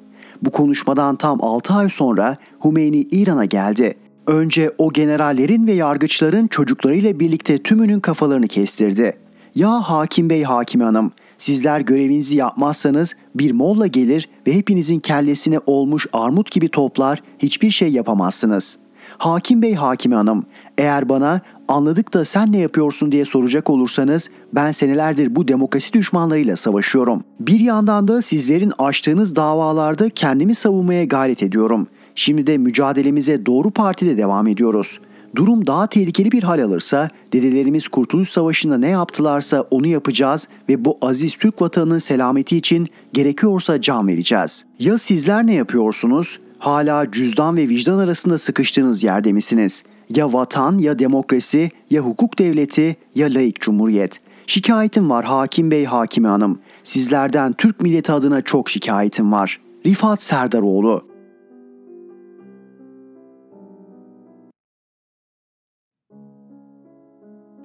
Bu konuşmadan tam 6 ay sonra Humeyni İran'a geldi. Önce o generallerin ve yargıçların çocuklarıyla birlikte tümünün kafalarını kestirdi. Ya hakim bey hakime hanım sizler görevinizi yapmazsanız bir molla gelir ve hepinizin kellesine olmuş armut gibi toplar hiçbir şey yapamazsınız. Hakim bey hakime hanım eğer bana anladık da sen ne yapıyorsun diye soracak olursanız ben senelerdir bu demokrasi düşmanlarıyla savaşıyorum. Bir yandan da sizlerin açtığınız davalarda kendimi savunmaya gayret ediyorum. Şimdi de mücadelemize doğru partide devam ediyoruz.'' Durum daha tehlikeli bir hal alırsa dedelerimiz Kurtuluş Savaşı'nda ne yaptılarsa onu yapacağız ve bu aziz Türk vatanının selameti için gerekiyorsa can vereceğiz. Ya sizler ne yapıyorsunuz? Hala cüzdan ve vicdan arasında sıkıştığınız yerde misiniz? Ya vatan ya demokrasi ya hukuk devleti ya laik cumhuriyet. Şikayetim var hakim bey hakime hanım. Sizlerden Türk milleti adına çok şikayetim var. Rifat Serdaroğlu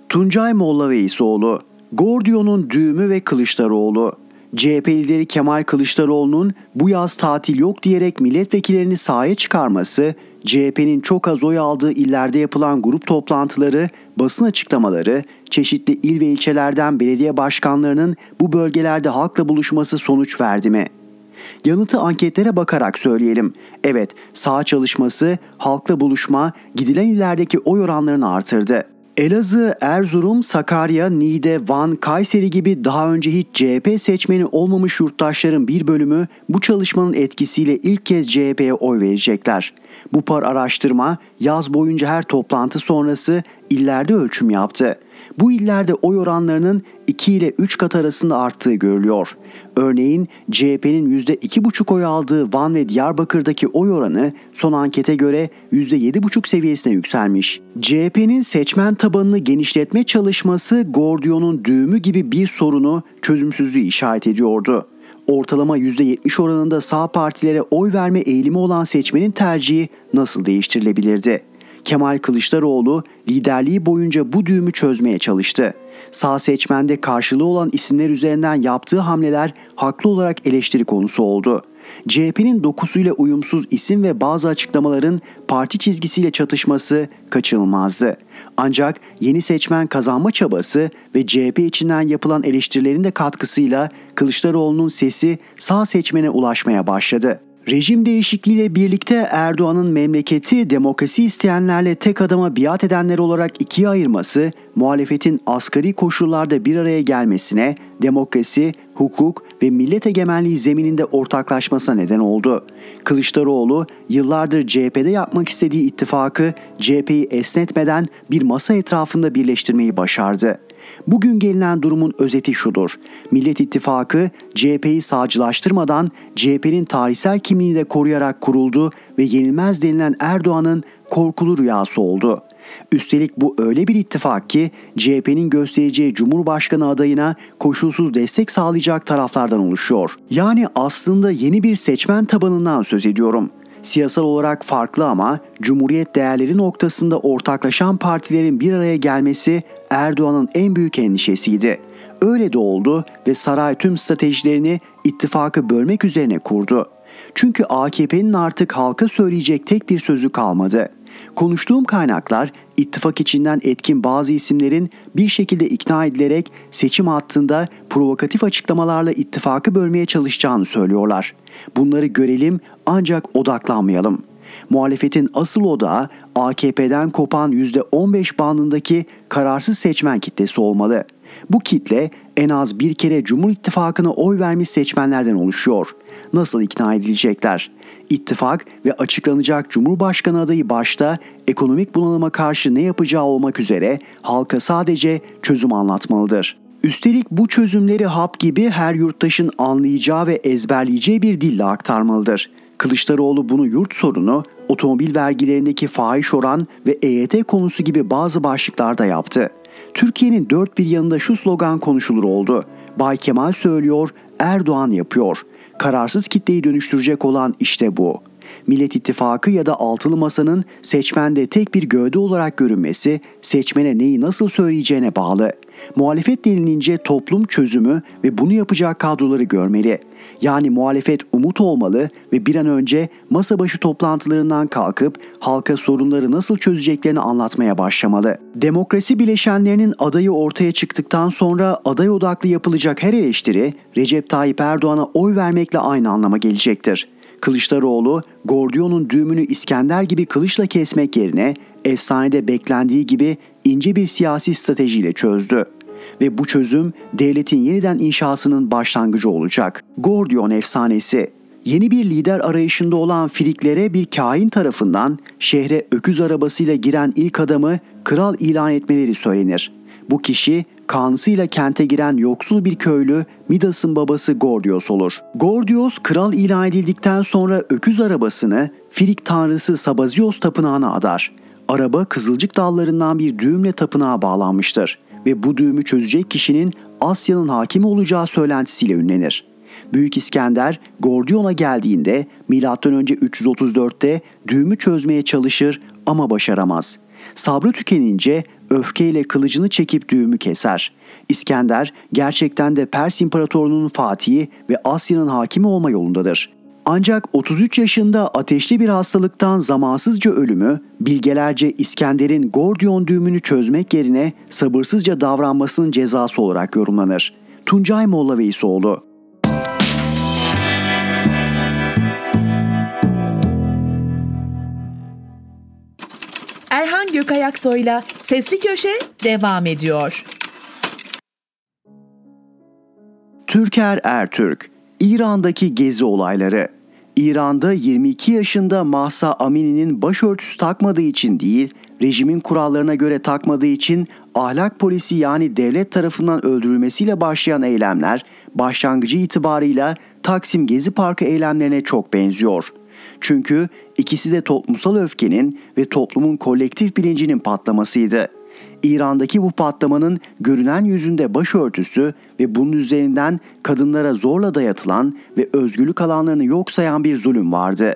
Tuncay Molla Veysoğlu, Gordion'un düğümü ve Kılıçdaroğlu. CHP lideri Kemal Kılıçdaroğlu'nun bu yaz tatil yok diyerek milletvekillerini sahaya çıkarması, CHP'nin çok az oy aldığı illerde yapılan grup toplantıları, basın açıklamaları, çeşitli il ve ilçelerden belediye başkanlarının bu bölgelerde halkla buluşması sonuç verdi mi? Yanıtı anketlere bakarak söyleyelim. Evet, sağ çalışması, halkla buluşma, gidilen illerdeki oy oranlarını artırdı. Elazığ, Erzurum, Sakarya, Niğde, Van, Kayseri gibi daha önce hiç CHP seçmeni olmamış yurttaşların bir bölümü bu çalışmanın etkisiyle ilk kez CHP'ye oy verecekler. Bu par araştırma yaz boyunca her toplantı sonrası illerde ölçüm yaptı. Bu illerde oy oranlarının 2 ile 3 kat arasında arttığı görülüyor. Örneğin CHP'nin %2,5 oy aldığı Van ve Diyarbakır'daki oy oranı son ankete göre %7,5 seviyesine yükselmiş. CHP'nin seçmen tabanını genişletme çalışması Gordion'un düğümü gibi bir sorunu çözümsüzlüğü işaret ediyordu. Ortalama %70 oranında sağ partilere oy verme eğilimi olan seçmenin tercihi nasıl değiştirilebilirdi? Kemal Kılıçdaroğlu liderliği boyunca bu düğümü çözmeye çalıştı. Sağ seçmende karşılığı olan isimler üzerinden yaptığı hamleler haklı olarak eleştiri konusu oldu. CHP'nin dokusuyla uyumsuz isim ve bazı açıklamaların parti çizgisiyle çatışması kaçınılmazdı. Ancak yeni seçmen kazanma çabası ve CHP içinden yapılan eleştirilerin de katkısıyla Kılıçdaroğlu'nun sesi sağ seçmene ulaşmaya başladı. Rejim değişikliğiyle birlikte Erdoğan'ın memleketi demokrasi isteyenlerle tek adama biat edenler olarak ikiye ayırması, muhalefetin asgari koşullarda bir araya gelmesine, demokrasi, hukuk ve millet egemenliği zemininde ortaklaşmasına neden oldu. Kılıçdaroğlu yıllardır CHP'de yapmak istediği ittifakı CHP'yi esnetmeden bir masa etrafında birleştirmeyi başardı. Bugün gelinen durumun özeti şudur. Millet İttifakı CHP'yi sağcılaştırmadan CHP'nin tarihsel kimliğini de koruyarak kuruldu ve yenilmez denilen Erdoğan'ın korkulu rüyası oldu. Üstelik bu öyle bir ittifak ki CHP'nin göstereceği Cumhurbaşkanı adayına koşulsuz destek sağlayacak taraflardan oluşuyor. Yani aslında yeni bir seçmen tabanından söz ediyorum. Siyasal olarak farklı ama Cumhuriyet değerleri noktasında ortaklaşan partilerin bir araya gelmesi Erdoğan'ın en büyük endişesiydi. Öyle de oldu ve saray tüm stratejilerini ittifakı bölmek üzerine kurdu. Çünkü AKP'nin artık halka söyleyecek tek bir sözü kalmadı. Konuştuğum kaynaklar ittifak içinden etkin bazı isimlerin bir şekilde ikna edilerek seçim hattında provokatif açıklamalarla ittifakı bölmeye çalışacağını söylüyorlar. Bunları görelim ancak odaklanmayalım. Muhalefetin asıl odağı AKP'den kopan %15 bandındaki kararsız seçmen kitlesi olmalı. Bu kitle en az bir kere Cumhur İttifakı'na oy vermiş seçmenlerden oluşuyor. Nasıl ikna edilecekler? İttifak ve açıklanacak Cumhurbaşkanı adayı başta ekonomik bunalıma karşı ne yapacağı olmak üzere halka sadece çözüm anlatmalıdır. Üstelik bu çözümleri hap gibi her yurttaşın anlayacağı ve ezberleyeceği bir dille aktarmalıdır. Kılıçdaroğlu bunu yurt sorunu, otomobil vergilerindeki fahiş oran ve EYT konusu gibi bazı başlıklarda yaptı. Türkiye'nin dört bir yanında şu slogan konuşulur oldu. Bay Kemal söylüyor, Erdoğan yapıyor. Kararsız kitleyi dönüştürecek olan işte bu. Millet İttifakı ya da Altılı Masa'nın seçmende tek bir gövde olarak görünmesi seçmene neyi nasıl söyleyeceğine bağlı. Muhalefet denilince toplum çözümü ve bunu yapacak kadroları görmeli. Yani muhalefet umut olmalı ve bir an önce masa başı toplantılarından kalkıp halka sorunları nasıl çözeceklerini anlatmaya başlamalı. Demokrasi bileşenlerinin adayı ortaya çıktıktan sonra aday odaklı yapılacak her eleştiri Recep Tayyip Erdoğan'a oy vermekle aynı anlama gelecektir. Kılıçdaroğlu, Gordion'un düğümünü İskender gibi kılıçla kesmek yerine efsanede beklendiği gibi ince bir siyasi stratejiyle çözdü. Ve bu çözüm devletin yeniden inşasının başlangıcı olacak. Gordion efsanesi Yeni bir lider arayışında olan Filiklere bir kain tarafından şehre öküz arabasıyla giren ilk adamı kral ilan etmeleri söylenir. Bu kişi kanısıyla kente giren yoksul bir köylü Midas'ın babası Gordios olur. Gordios kral ilan edildikten sonra öküz arabasını Filik tanrısı Sabazios tapınağına adar. araba kızılcık dallarından bir düğümle tapınağa bağlanmıştır ve bu düğümü çözecek kişinin Asya'nın hakimi olacağı söylentisiyle ünlenir. Büyük İskender Gordion'a geldiğinde M.Ö. 334'te düğümü çözmeye çalışır ama başaramaz. Sabrı tükenince öfkeyle kılıcını çekip düğümü keser. İskender gerçekten de Pers İmparatorluğu'nun fatihi ve Asya'nın hakimi olma yolundadır. Ancak 33 yaşında ateşli bir hastalıktan zamansızca ölümü, bilgelerce İskender'in Gordion düğümünü çözmek yerine sabırsızca davranmasının cezası olarak yorumlanır. Tuncay Molla Veysoğlu Erhan Gökayaksoy'la Sesli Köşe devam ediyor. Türker Ertürk, İran'daki gezi olayları. İran'da 22 yaşında Mahsa Amini'nin başörtüsü takmadığı için değil, rejimin kurallarına göre takmadığı için ahlak polisi yani devlet tarafından öldürülmesiyle başlayan eylemler başlangıcı itibarıyla Taksim Gezi Parkı eylemlerine çok benziyor. Çünkü ikisi de toplumsal öfkenin ve toplumun kolektif bilincinin patlamasıydı. İran'daki bu patlamanın görünen yüzünde başörtüsü ve bunun üzerinden kadınlara zorla dayatılan ve özgürlük alanlarını yok sayan bir zulüm vardı.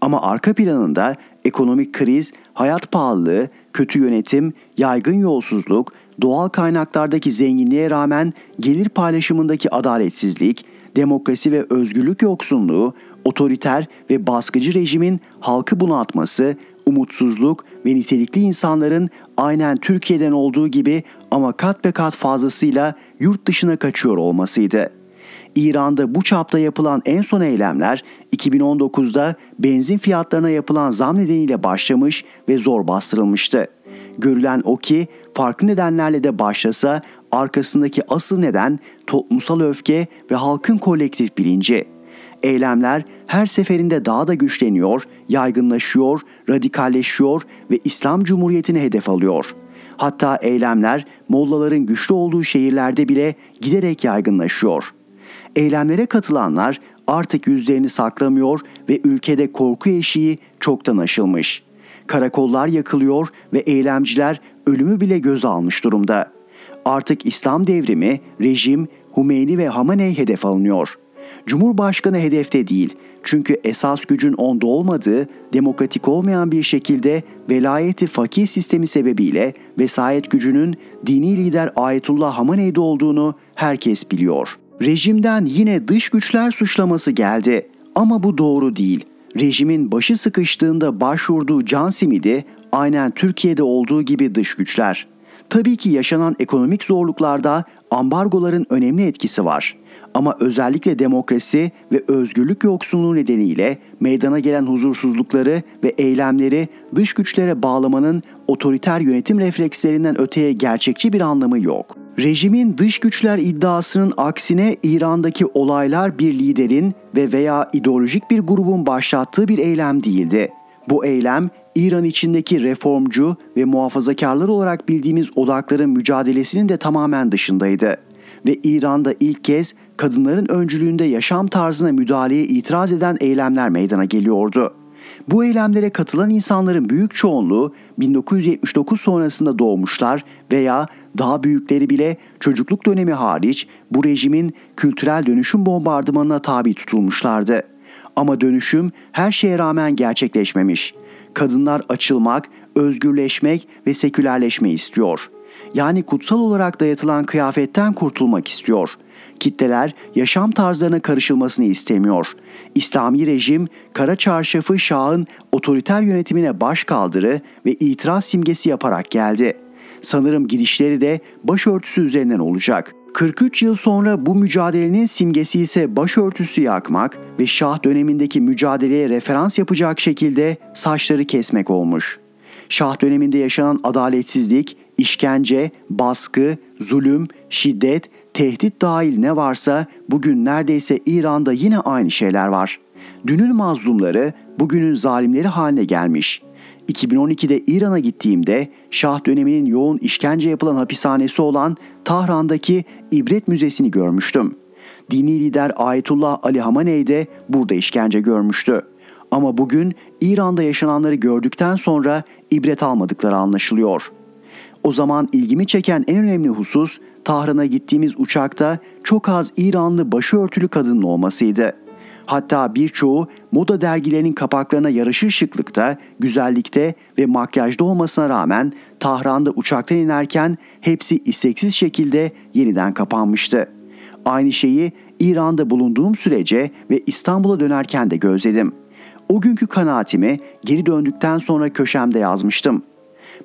Ama arka planında ekonomik kriz, hayat pahalılığı, kötü yönetim, yaygın yolsuzluk, doğal kaynaklardaki zenginliğe rağmen gelir paylaşımındaki adaletsizlik, demokrasi ve özgürlük yoksunluğu, otoriter ve baskıcı rejimin halkı bunaltması, umutsuzluk ve nitelikli insanların aynen Türkiye'den olduğu gibi ama kat be kat fazlasıyla yurt dışına kaçıyor olmasıydı. İran'da bu çapta yapılan en son eylemler 2019'da benzin fiyatlarına yapılan zam nedeniyle başlamış ve zor bastırılmıştı. Görülen o ki farklı nedenlerle de başlasa arkasındaki asıl neden toplumsal öfke ve halkın kolektif bilinci. Eylemler her seferinde daha da güçleniyor, yaygınlaşıyor, radikalleşiyor ve İslam Cumhuriyeti'ne hedef alıyor. Hatta eylemler mollaların güçlü olduğu şehirlerde bile giderek yaygınlaşıyor. Eylemlere katılanlar artık yüzlerini saklamıyor ve ülkede korku eşiği çoktan aşılmış. Karakollar yakılıyor ve eylemciler ölümü bile göze almış durumda. Artık İslam devrimi, rejim, Humeyni ve Hamaney hedef alınıyor.'' Cumhurbaşkanı hedefte değil. Çünkü esas gücün onda olmadığı, demokratik olmayan bir şekilde velayeti fakir sistemi sebebiyle vesayet gücünün dini lider Ayetullah Hamaney'de olduğunu herkes biliyor. Rejimden yine dış güçler suçlaması geldi. Ama bu doğru değil. Rejimin başı sıkıştığında başvurduğu can simidi aynen Türkiye'de olduğu gibi dış güçler. Tabii ki yaşanan ekonomik zorluklarda ambargoların önemli etkisi var. Ama özellikle demokrasi ve özgürlük yoksunluğu nedeniyle meydana gelen huzursuzlukları ve eylemleri dış güçlere bağlamanın otoriter yönetim reflekslerinden öteye gerçekçi bir anlamı yok. Rejimin dış güçler iddiasının aksine İran'daki olaylar bir liderin ve veya ideolojik bir grubun başlattığı bir eylem değildi. Bu eylem İran içindeki reformcu ve muhafazakarlar olarak bildiğimiz odakların mücadelesinin de tamamen dışındaydı ve İran'da ilk kez kadınların öncülüğünde yaşam tarzına müdahaleye itiraz eden eylemler meydana geliyordu. Bu eylemlere katılan insanların büyük çoğunluğu 1979 sonrasında doğmuşlar veya daha büyükleri bile çocukluk dönemi hariç bu rejimin kültürel dönüşüm bombardımanına tabi tutulmuşlardı. Ama dönüşüm her şeye rağmen gerçekleşmemiş. Kadınlar açılmak, özgürleşmek ve sekülerleşme istiyor yani kutsal olarak dayatılan kıyafetten kurtulmak istiyor. Kitleler yaşam tarzlarına karışılmasını istemiyor. İslami rejim kara çarşafı Şah'ın otoriter yönetimine baş kaldırı ve itiraz simgesi yaparak geldi. Sanırım gidişleri de başörtüsü üzerinden olacak. 43 yıl sonra bu mücadelenin simgesi ise başörtüsü yakmak ve Şah dönemindeki mücadeleye referans yapacak şekilde saçları kesmek olmuş. Şah döneminde yaşanan adaletsizlik, işkence, baskı, zulüm, şiddet, tehdit dahil ne varsa bugün neredeyse İran'da yine aynı şeyler var. Dünün mazlumları bugünün zalimleri haline gelmiş. 2012'de İran'a gittiğimde Şah döneminin yoğun işkence yapılan hapishanesi olan Tahran'daki İbret Müzesi'ni görmüştüm. Dini lider Ayetullah Ali Hamaney de burada işkence görmüştü. Ama bugün İran'da yaşananları gördükten sonra ibret almadıkları anlaşılıyor. O zaman ilgimi çeken en önemli husus Tahran'a gittiğimiz uçakta çok az İranlı başörtülü kadının olmasıydı. Hatta birçoğu moda dergilerinin kapaklarına yaraşır şıklıkta, güzellikte ve makyajda olmasına rağmen Tahran'da uçaktan inerken hepsi isteksiz şekilde yeniden kapanmıştı. Aynı şeyi İran'da bulunduğum sürece ve İstanbul'a dönerken de gözledim. O günkü kanaatimi geri döndükten sonra köşemde yazmıştım.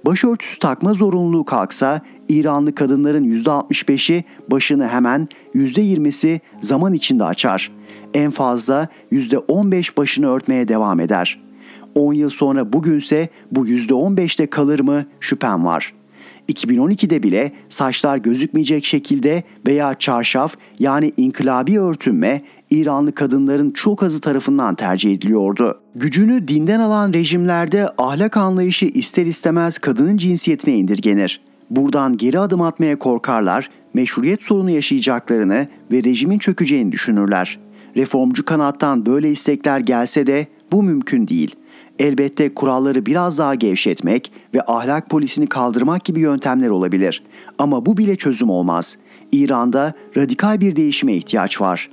Başörtüsü takma zorunluluğu kalksa İranlı kadınların %65'i başını hemen %20'si zaman içinde açar. En fazla %15 başını örtmeye devam eder. 10 yıl sonra bugünse bu %15'te kalır mı şüphem var.'' 2012'de bile saçlar gözükmeyecek şekilde veya çarşaf yani inkılabi örtünme İranlı kadınların çok azı tarafından tercih ediliyordu. Gücünü dinden alan rejimlerde ahlak anlayışı ister istemez kadının cinsiyetine indirgenir. Buradan geri adım atmaya korkarlar, meşruiyet sorunu yaşayacaklarını ve rejimin çökeceğini düşünürler. Reformcu kanattan böyle istekler gelse de bu mümkün değil. Elbette kuralları biraz daha gevşetmek ve ahlak polisini kaldırmak gibi yöntemler olabilir. Ama bu bile çözüm olmaz. İran'da radikal bir değişime ihtiyaç var.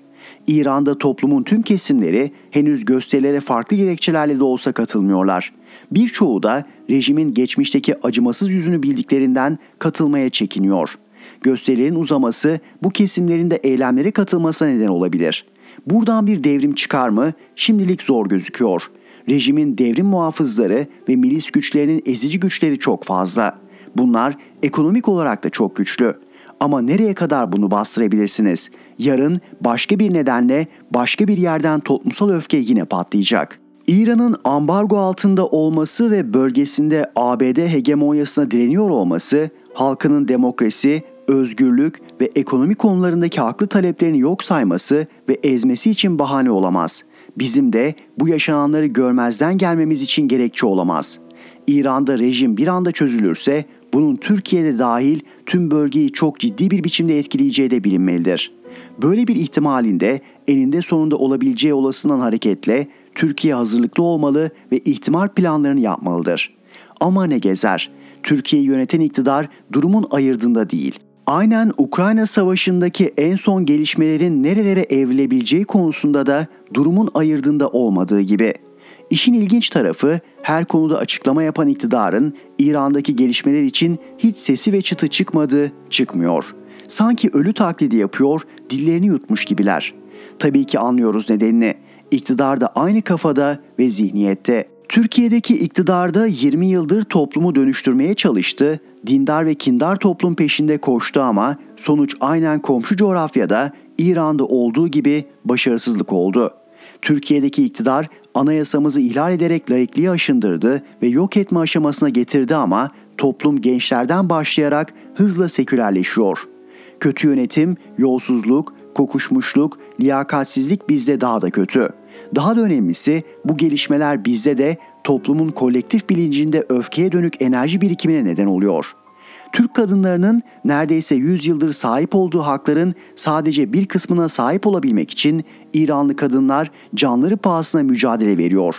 İran'da toplumun tüm kesimleri henüz gösterilere farklı gerekçelerle de olsa katılmıyorlar. Birçoğu da rejimin geçmişteki acımasız yüzünü bildiklerinden katılmaya çekiniyor. Gösterilerin uzaması bu kesimlerin de eylemlere katılmasına neden olabilir. Buradan bir devrim çıkar mı? Şimdilik zor gözüküyor.'' rejimin devrim muhafızları ve milis güçlerinin ezici güçleri çok fazla. Bunlar ekonomik olarak da çok güçlü. Ama nereye kadar bunu bastırabilirsiniz? Yarın başka bir nedenle başka bir yerden toplumsal öfke yine patlayacak. İran'ın ambargo altında olması ve bölgesinde ABD hegemonyasına direniyor olması, halkının demokrasi, özgürlük ve ekonomi konularındaki haklı taleplerini yok sayması ve ezmesi için bahane olamaz bizim de bu yaşananları görmezden gelmemiz için gerekçe olamaz. İran'da rejim bir anda çözülürse bunun Türkiye'de dahil tüm bölgeyi çok ciddi bir biçimde etkileyeceği de bilinmelidir. Böyle bir ihtimalinde elinde sonunda olabileceği olasından hareketle Türkiye hazırlıklı olmalı ve ihtimal planlarını yapmalıdır. Ama ne gezer? Türkiye'yi yöneten iktidar durumun ayırdığında değil. Aynen Ukrayna Savaşı'ndaki en son gelişmelerin nerelere evrilebileceği konusunda da durumun ayırdığında olmadığı gibi. İşin ilginç tarafı her konuda açıklama yapan iktidarın İran'daki gelişmeler için hiç sesi ve çıtı çıkmadı, çıkmıyor. Sanki ölü taklidi yapıyor, dillerini yutmuş gibiler. Tabii ki anlıyoruz nedenini. İktidar da aynı kafada ve zihniyette. Türkiye'deki iktidarda 20 yıldır toplumu dönüştürmeye çalıştı, dindar ve kindar toplum peşinde koştu ama sonuç aynen komşu coğrafyada İran'da olduğu gibi başarısızlık oldu. Türkiye'deki iktidar anayasamızı ihlal ederek laikliği aşındırdı ve yok etme aşamasına getirdi ama toplum gençlerden başlayarak hızla sekülerleşiyor. Kötü yönetim, yolsuzluk, kokuşmuşluk, liyakatsizlik bizde daha da kötü. Daha da önemlisi bu gelişmeler bizde de toplumun kolektif bilincinde öfkeye dönük enerji birikimine neden oluyor. Türk kadınlarının neredeyse 100 yıldır sahip olduğu hakların sadece bir kısmına sahip olabilmek için İranlı kadınlar canları pahasına mücadele veriyor.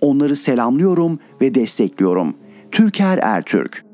Onları selamlıyorum ve destekliyorum. Türker Ertürk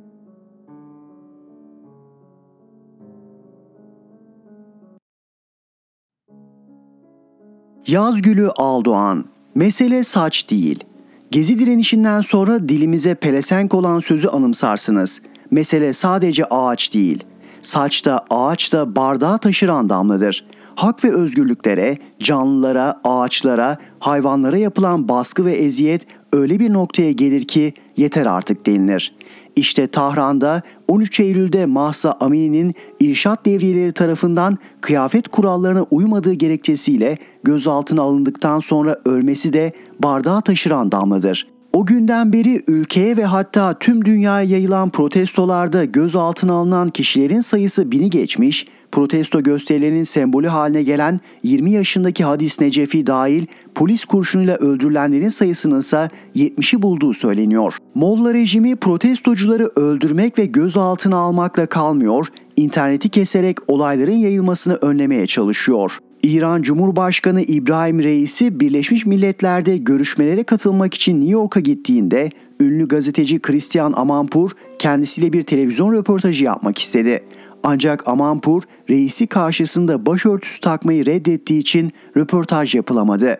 Yazgülü Aldoğan Mesele saç değil. Gezi direnişinden sonra dilimize pelesenk olan sözü anımsarsınız. Mesele sadece ağaç değil. Saç da ağaç da bardağı taşıran damladır. Hak ve özgürlüklere, canlılara, ağaçlara, hayvanlara yapılan baskı ve eziyet öyle bir noktaya gelir ki yeter artık denilir. İşte Tahran'da 13 Eylül'de Mahsa Amini'nin irşat devriyeleri tarafından kıyafet kurallarına uymadığı gerekçesiyle gözaltına alındıktan sonra ölmesi de bardağı taşıran damladır. O günden beri ülkeye ve hatta tüm dünyaya yayılan protestolarda gözaltına alınan kişilerin sayısı bini geçmiş, protesto gösterilerinin sembolü haline gelen 20 yaşındaki Hadis Necefi dahil polis kurşunuyla öldürülenlerin sayısının ise 70'i bulduğu söyleniyor. Molla rejimi protestocuları öldürmek ve gözaltına almakla kalmıyor, interneti keserek olayların yayılmasını önlemeye çalışıyor. İran Cumhurbaşkanı İbrahim Reisi Birleşmiş Milletler'de görüşmelere katılmak için New York'a gittiğinde ünlü gazeteci Christian Amanpour kendisiyle bir televizyon röportajı yapmak istedi. Ancak Amanpour reisi karşısında başörtüsü takmayı reddettiği için röportaj yapılamadı.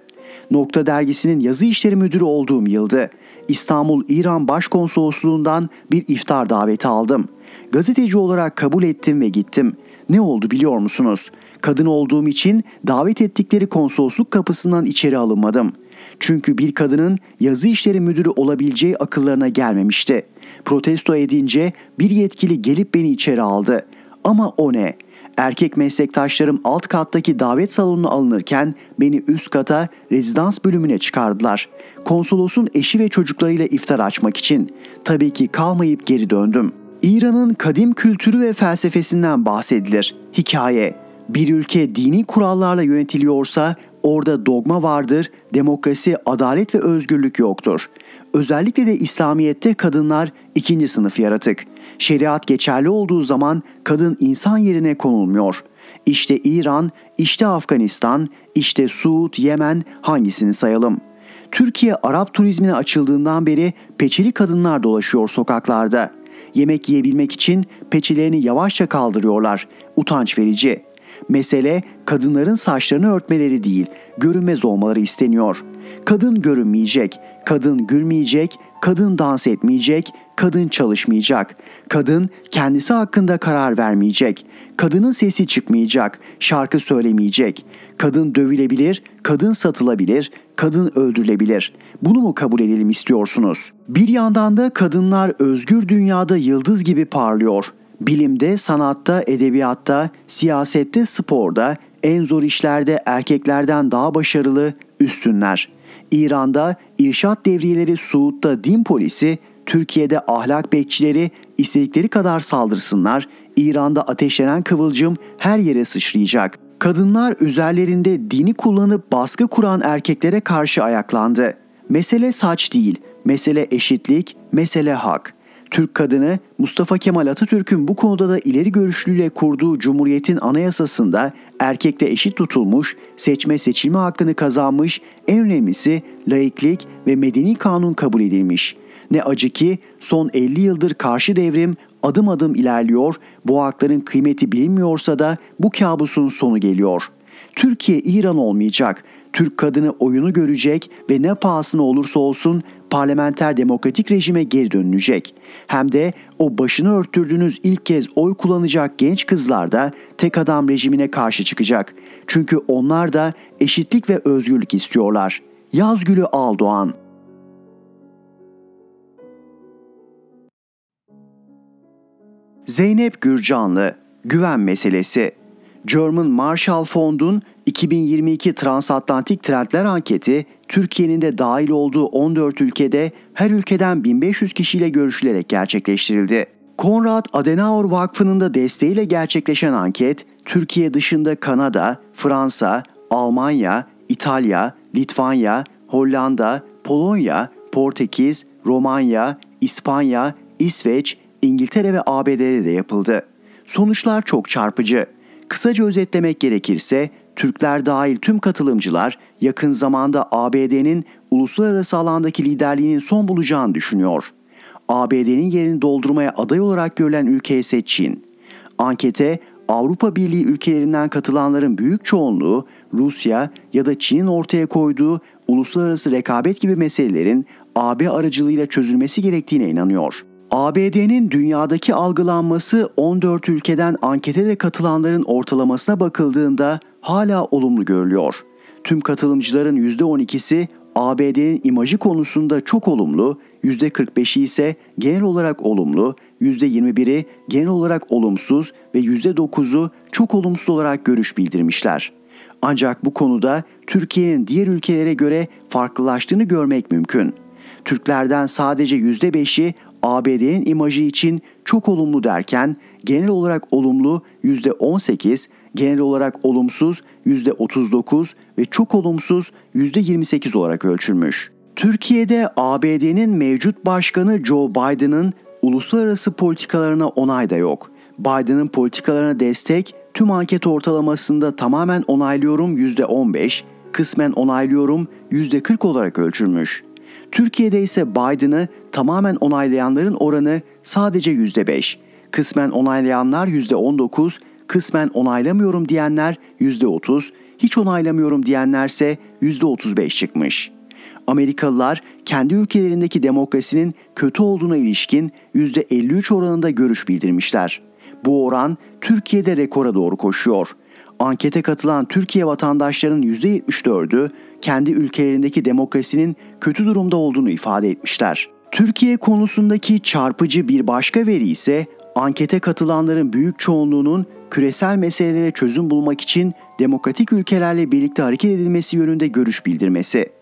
Nokta dergisinin yazı işleri müdürü olduğum yıldı. İstanbul İran Başkonsolosluğundan bir iftar daveti aldım. Gazeteci olarak kabul ettim ve gittim. Ne oldu biliyor musunuz? Kadın olduğum için davet ettikleri konsolosluk kapısından içeri alınmadım. Çünkü bir kadının yazı işleri müdürü olabileceği akıllarına gelmemişti. Protesto edince bir yetkili gelip beni içeri aldı. Ama o ne? Erkek meslektaşlarım alt kattaki davet salonuna alınırken beni üst kata rezidans bölümüne çıkardılar. Konsolosun eşi ve çocuklarıyla iftar açmak için. Tabii ki kalmayıp geri döndüm. İran'ın kadim kültürü ve felsefesinden bahsedilir. Hikaye. Bir ülke dini kurallarla yönetiliyorsa orada dogma vardır, demokrasi, adalet ve özgürlük yoktur. Özellikle de İslamiyet'te kadınlar ikinci sınıf yaratık. Şeriat geçerli olduğu zaman kadın insan yerine konulmuyor. İşte İran, işte Afganistan, işte Suud, Yemen hangisini sayalım? Türkiye Arap turizmine açıldığından beri peçeli kadınlar dolaşıyor sokaklarda. Yemek yiyebilmek için peçelerini yavaşça kaldırıyorlar. Utanç verici. Mesele kadınların saçlarını örtmeleri değil, görünmez olmaları isteniyor. Kadın görünmeyecek, kadın gülmeyecek, kadın dans etmeyecek, kadın çalışmayacak. Kadın kendisi hakkında karar vermeyecek. Kadının sesi çıkmayacak, şarkı söylemeyecek. Kadın dövülebilir, kadın satılabilir, kadın öldürülebilir. Bunu mu kabul edelim istiyorsunuz? Bir yandan da kadınlar özgür dünyada yıldız gibi parlıyor. Bilimde, sanatta, edebiyatta, siyasette, sporda, en zor işlerde erkeklerden daha başarılı, üstünler. İran'da irşat devriyeleri Suud'da din polisi, Türkiye'de ahlak bekçileri istedikleri kadar saldırsınlar, İran'da ateşlenen kıvılcım her yere sıçrayacak. Kadınlar üzerlerinde dini kullanıp baskı kuran erkeklere karşı ayaklandı. Mesele saç değil, mesele eşitlik, mesele hak. Türk kadını Mustafa Kemal Atatürk'ün bu konuda da ileri görüşlüyle kurduğu Cumhuriyet'in anayasasında erkekle eşit tutulmuş, seçme seçilme hakkını kazanmış, en önemlisi laiklik ve medeni kanun kabul edilmiş. Ne acı ki son 50 yıldır karşı devrim adım adım ilerliyor, bu hakların kıymeti bilinmiyorsa da bu kabusun sonu geliyor. Türkiye İran olmayacak. Türk kadını oyunu görecek ve ne pahasına olursa olsun parlamenter demokratik rejime geri dönülecek. Hem de o başını örttürdüğünüz ilk kez oy kullanacak genç kızlar da tek adam rejimine karşı çıkacak. Çünkü onlar da eşitlik ve özgürlük istiyorlar. Yazgülü Aldoğan Zeynep Gürcanlı Güven Meselesi German Marshall Fond'un 2022 Transatlantik Trendler Anketi Türkiye'nin de dahil olduğu 14 ülkede her ülkeden 1500 kişiyle görüşülerek gerçekleştirildi. Konrad Adenauer Vakfı'nın da desteğiyle gerçekleşen anket, Türkiye dışında Kanada, Fransa, Almanya, İtalya, Litvanya, Hollanda, Polonya, Portekiz, Romanya, İspanya, İsveç, İngiltere ve ABD'de de yapıldı. Sonuçlar çok çarpıcı. Kısaca özetlemek gerekirse Türkler dahil tüm katılımcılar yakın zamanda ABD'nin uluslararası alandaki liderliğinin son bulacağını düşünüyor. ABD'nin yerini doldurmaya aday olarak görülen ülke ise Çin. Ankete Avrupa Birliği ülkelerinden katılanların büyük çoğunluğu Rusya ya da Çin'in ortaya koyduğu uluslararası rekabet gibi meselelerin AB aracılığıyla çözülmesi gerektiğine inanıyor. ABD'nin dünyadaki algılanması 14 ülkeden ankete de katılanların ortalamasına bakıldığında hala olumlu görülüyor. Tüm katılımcıların %12'si ABD'nin imajı konusunda çok olumlu, %45'i ise genel olarak olumlu, %21'i genel olarak olumsuz ve %9'u çok olumsuz olarak görüş bildirmişler. Ancak bu konuda Türkiye'nin diğer ülkelere göre farklılaştığını görmek mümkün. Türklerden sadece %5'i ABD'nin imajı için çok olumlu derken genel olarak olumlu %18, genel olarak olumsuz %39 ve çok olumsuz %28 olarak ölçülmüş. Türkiye'de ABD'nin mevcut başkanı Joe Biden'ın uluslararası politikalarına onay da yok. Biden'ın politikalarına destek tüm anket ortalamasında tamamen onaylıyorum %15, kısmen onaylıyorum %40 olarak ölçülmüş. Türkiye'de ise Biden'ı tamamen onaylayanların oranı sadece %5, kısmen onaylayanlar %19, kısmen onaylamıyorum diyenler %30, hiç onaylamıyorum diyenlerse %35 çıkmış. Amerikalılar kendi ülkelerindeki demokrasinin kötü olduğuna ilişkin %53 oranında görüş bildirmişler. Bu oran Türkiye'de rekora doğru koşuyor. Ankete katılan Türkiye vatandaşlarının %74'ü kendi ülkelerindeki demokrasinin kötü durumda olduğunu ifade etmişler. Türkiye konusundaki çarpıcı bir başka veri ise ankete katılanların büyük çoğunluğunun küresel meselelere çözüm bulmak için demokratik ülkelerle birlikte hareket edilmesi yönünde görüş bildirmesi.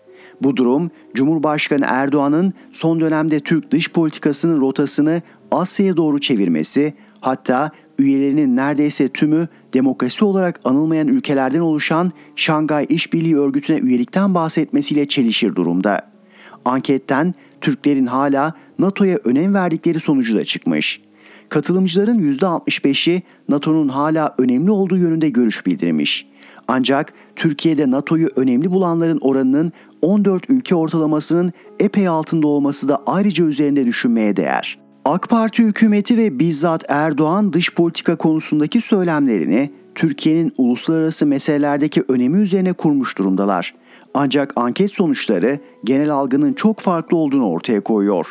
Bu durum Cumhurbaşkanı Erdoğan'ın son dönemde Türk dış politikasının rotasını Asya'ya doğru çevirmesi, hatta üyelerinin neredeyse tümü demokrasi olarak anılmayan ülkelerden oluşan Şangay İşbirliği Örgütü'ne üyelikten bahsetmesiyle çelişir durumda. Anketten Türklerin hala NATO'ya önem verdikleri sonucu da çıkmış. Katılımcıların %65'i NATO'nun hala önemli olduğu yönünde görüş bildirmiş. Ancak Türkiye'de NATO'yu önemli bulanların oranının 14 ülke ortalamasının epey altında olması da ayrıca üzerinde düşünmeye değer. AK Parti hükümeti ve bizzat Erdoğan dış politika konusundaki söylemlerini Türkiye'nin uluslararası meselelerdeki önemi üzerine kurmuş durumdalar. Ancak anket sonuçları genel algının çok farklı olduğunu ortaya koyuyor.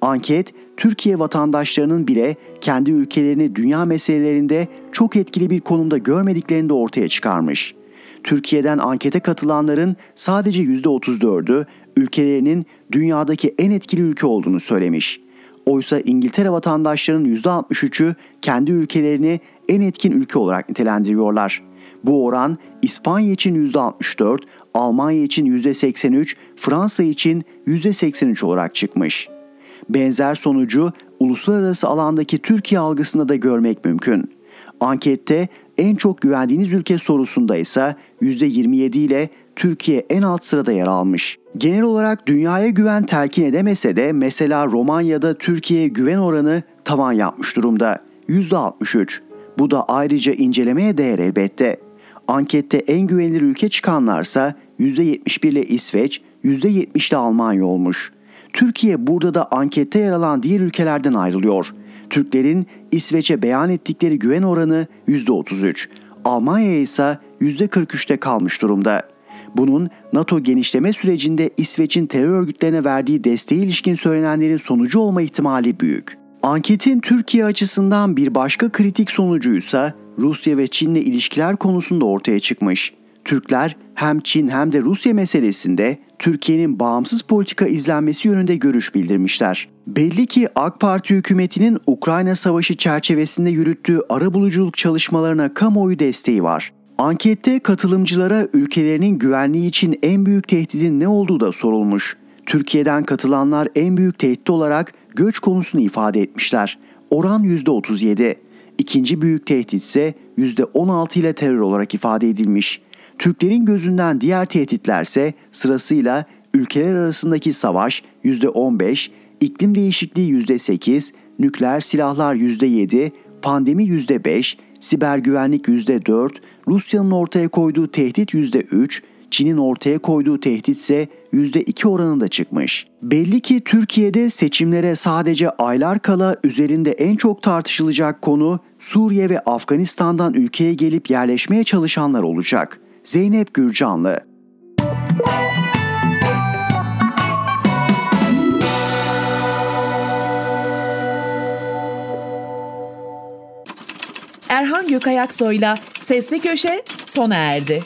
Anket, Türkiye vatandaşlarının bile kendi ülkelerini dünya meselelerinde çok etkili bir konumda görmediklerini de ortaya çıkarmış. Türkiye'den ankete katılanların sadece %34'ü ülkelerinin dünyadaki en etkili ülke olduğunu söylemiş. Oysa İngiltere vatandaşlarının %63'ü kendi ülkelerini en etkin ülke olarak nitelendiriyorlar. Bu oran İspanya için %64, Almanya için %83, Fransa için %83 olarak çıkmış. Benzer sonucu uluslararası alandaki Türkiye algısında da görmek mümkün. Ankette en çok güvendiğiniz ülke sorusunda ise %27 ile Türkiye en alt sırada yer almış. Genel olarak dünyaya güven telkin edemese de mesela Romanya'da Türkiye'ye güven oranı tavan yapmış durumda. %63. Bu da ayrıca incelemeye değer elbette. Ankette en güvenilir ülke çıkanlarsa %71 ile İsveç, %70 ile Almanya olmuş. Türkiye burada da ankette yer alan diğer ülkelerden ayrılıyor. Türklerin İsveç'e beyan ettikleri güven oranı %33, Almanya ise %43'te kalmış durumda. Bunun NATO genişleme sürecinde İsveç'in terör örgütlerine verdiği desteğe ilişkin söylenenlerin sonucu olma ihtimali büyük. Anketin Türkiye açısından bir başka kritik sonucuysa Rusya ve Çin'le ilişkiler konusunda ortaya çıkmış. Türkler hem Çin hem de Rusya meselesinde Türkiye'nin bağımsız politika izlenmesi yönünde görüş bildirmişler. Belli ki AK Parti hükümetinin Ukrayna Savaşı çerçevesinde yürüttüğü arabuluculuk çalışmalarına kamuoyu desteği var. Ankette katılımcılara ülkelerinin güvenliği için en büyük tehdidin ne olduğu da sorulmuş. Türkiye'den katılanlar en büyük tehdit olarak göç konusunu ifade etmişler. Oran %37. İkinci büyük tehdit ise %16 ile terör olarak ifade edilmiş. Türklerin gözünden diğer tehditlerse sırasıyla ülkeler arasındaki savaş %15, iklim değişikliği %8, nükleer silahlar %7, pandemi %5, siber güvenlik %4, Rusya'nın ortaya koyduğu tehdit %3, Çin'in ortaya koyduğu tehdit ise %2 oranında çıkmış. Belli ki Türkiye'de seçimlere sadece aylar kala üzerinde en çok tartışılacak konu Suriye ve Afganistan'dan ülkeye gelip yerleşmeye çalışanlar olacak. Zeynep Gürcanlı Erhan Gökayaksoy'la Sesli Köşe sona erdi.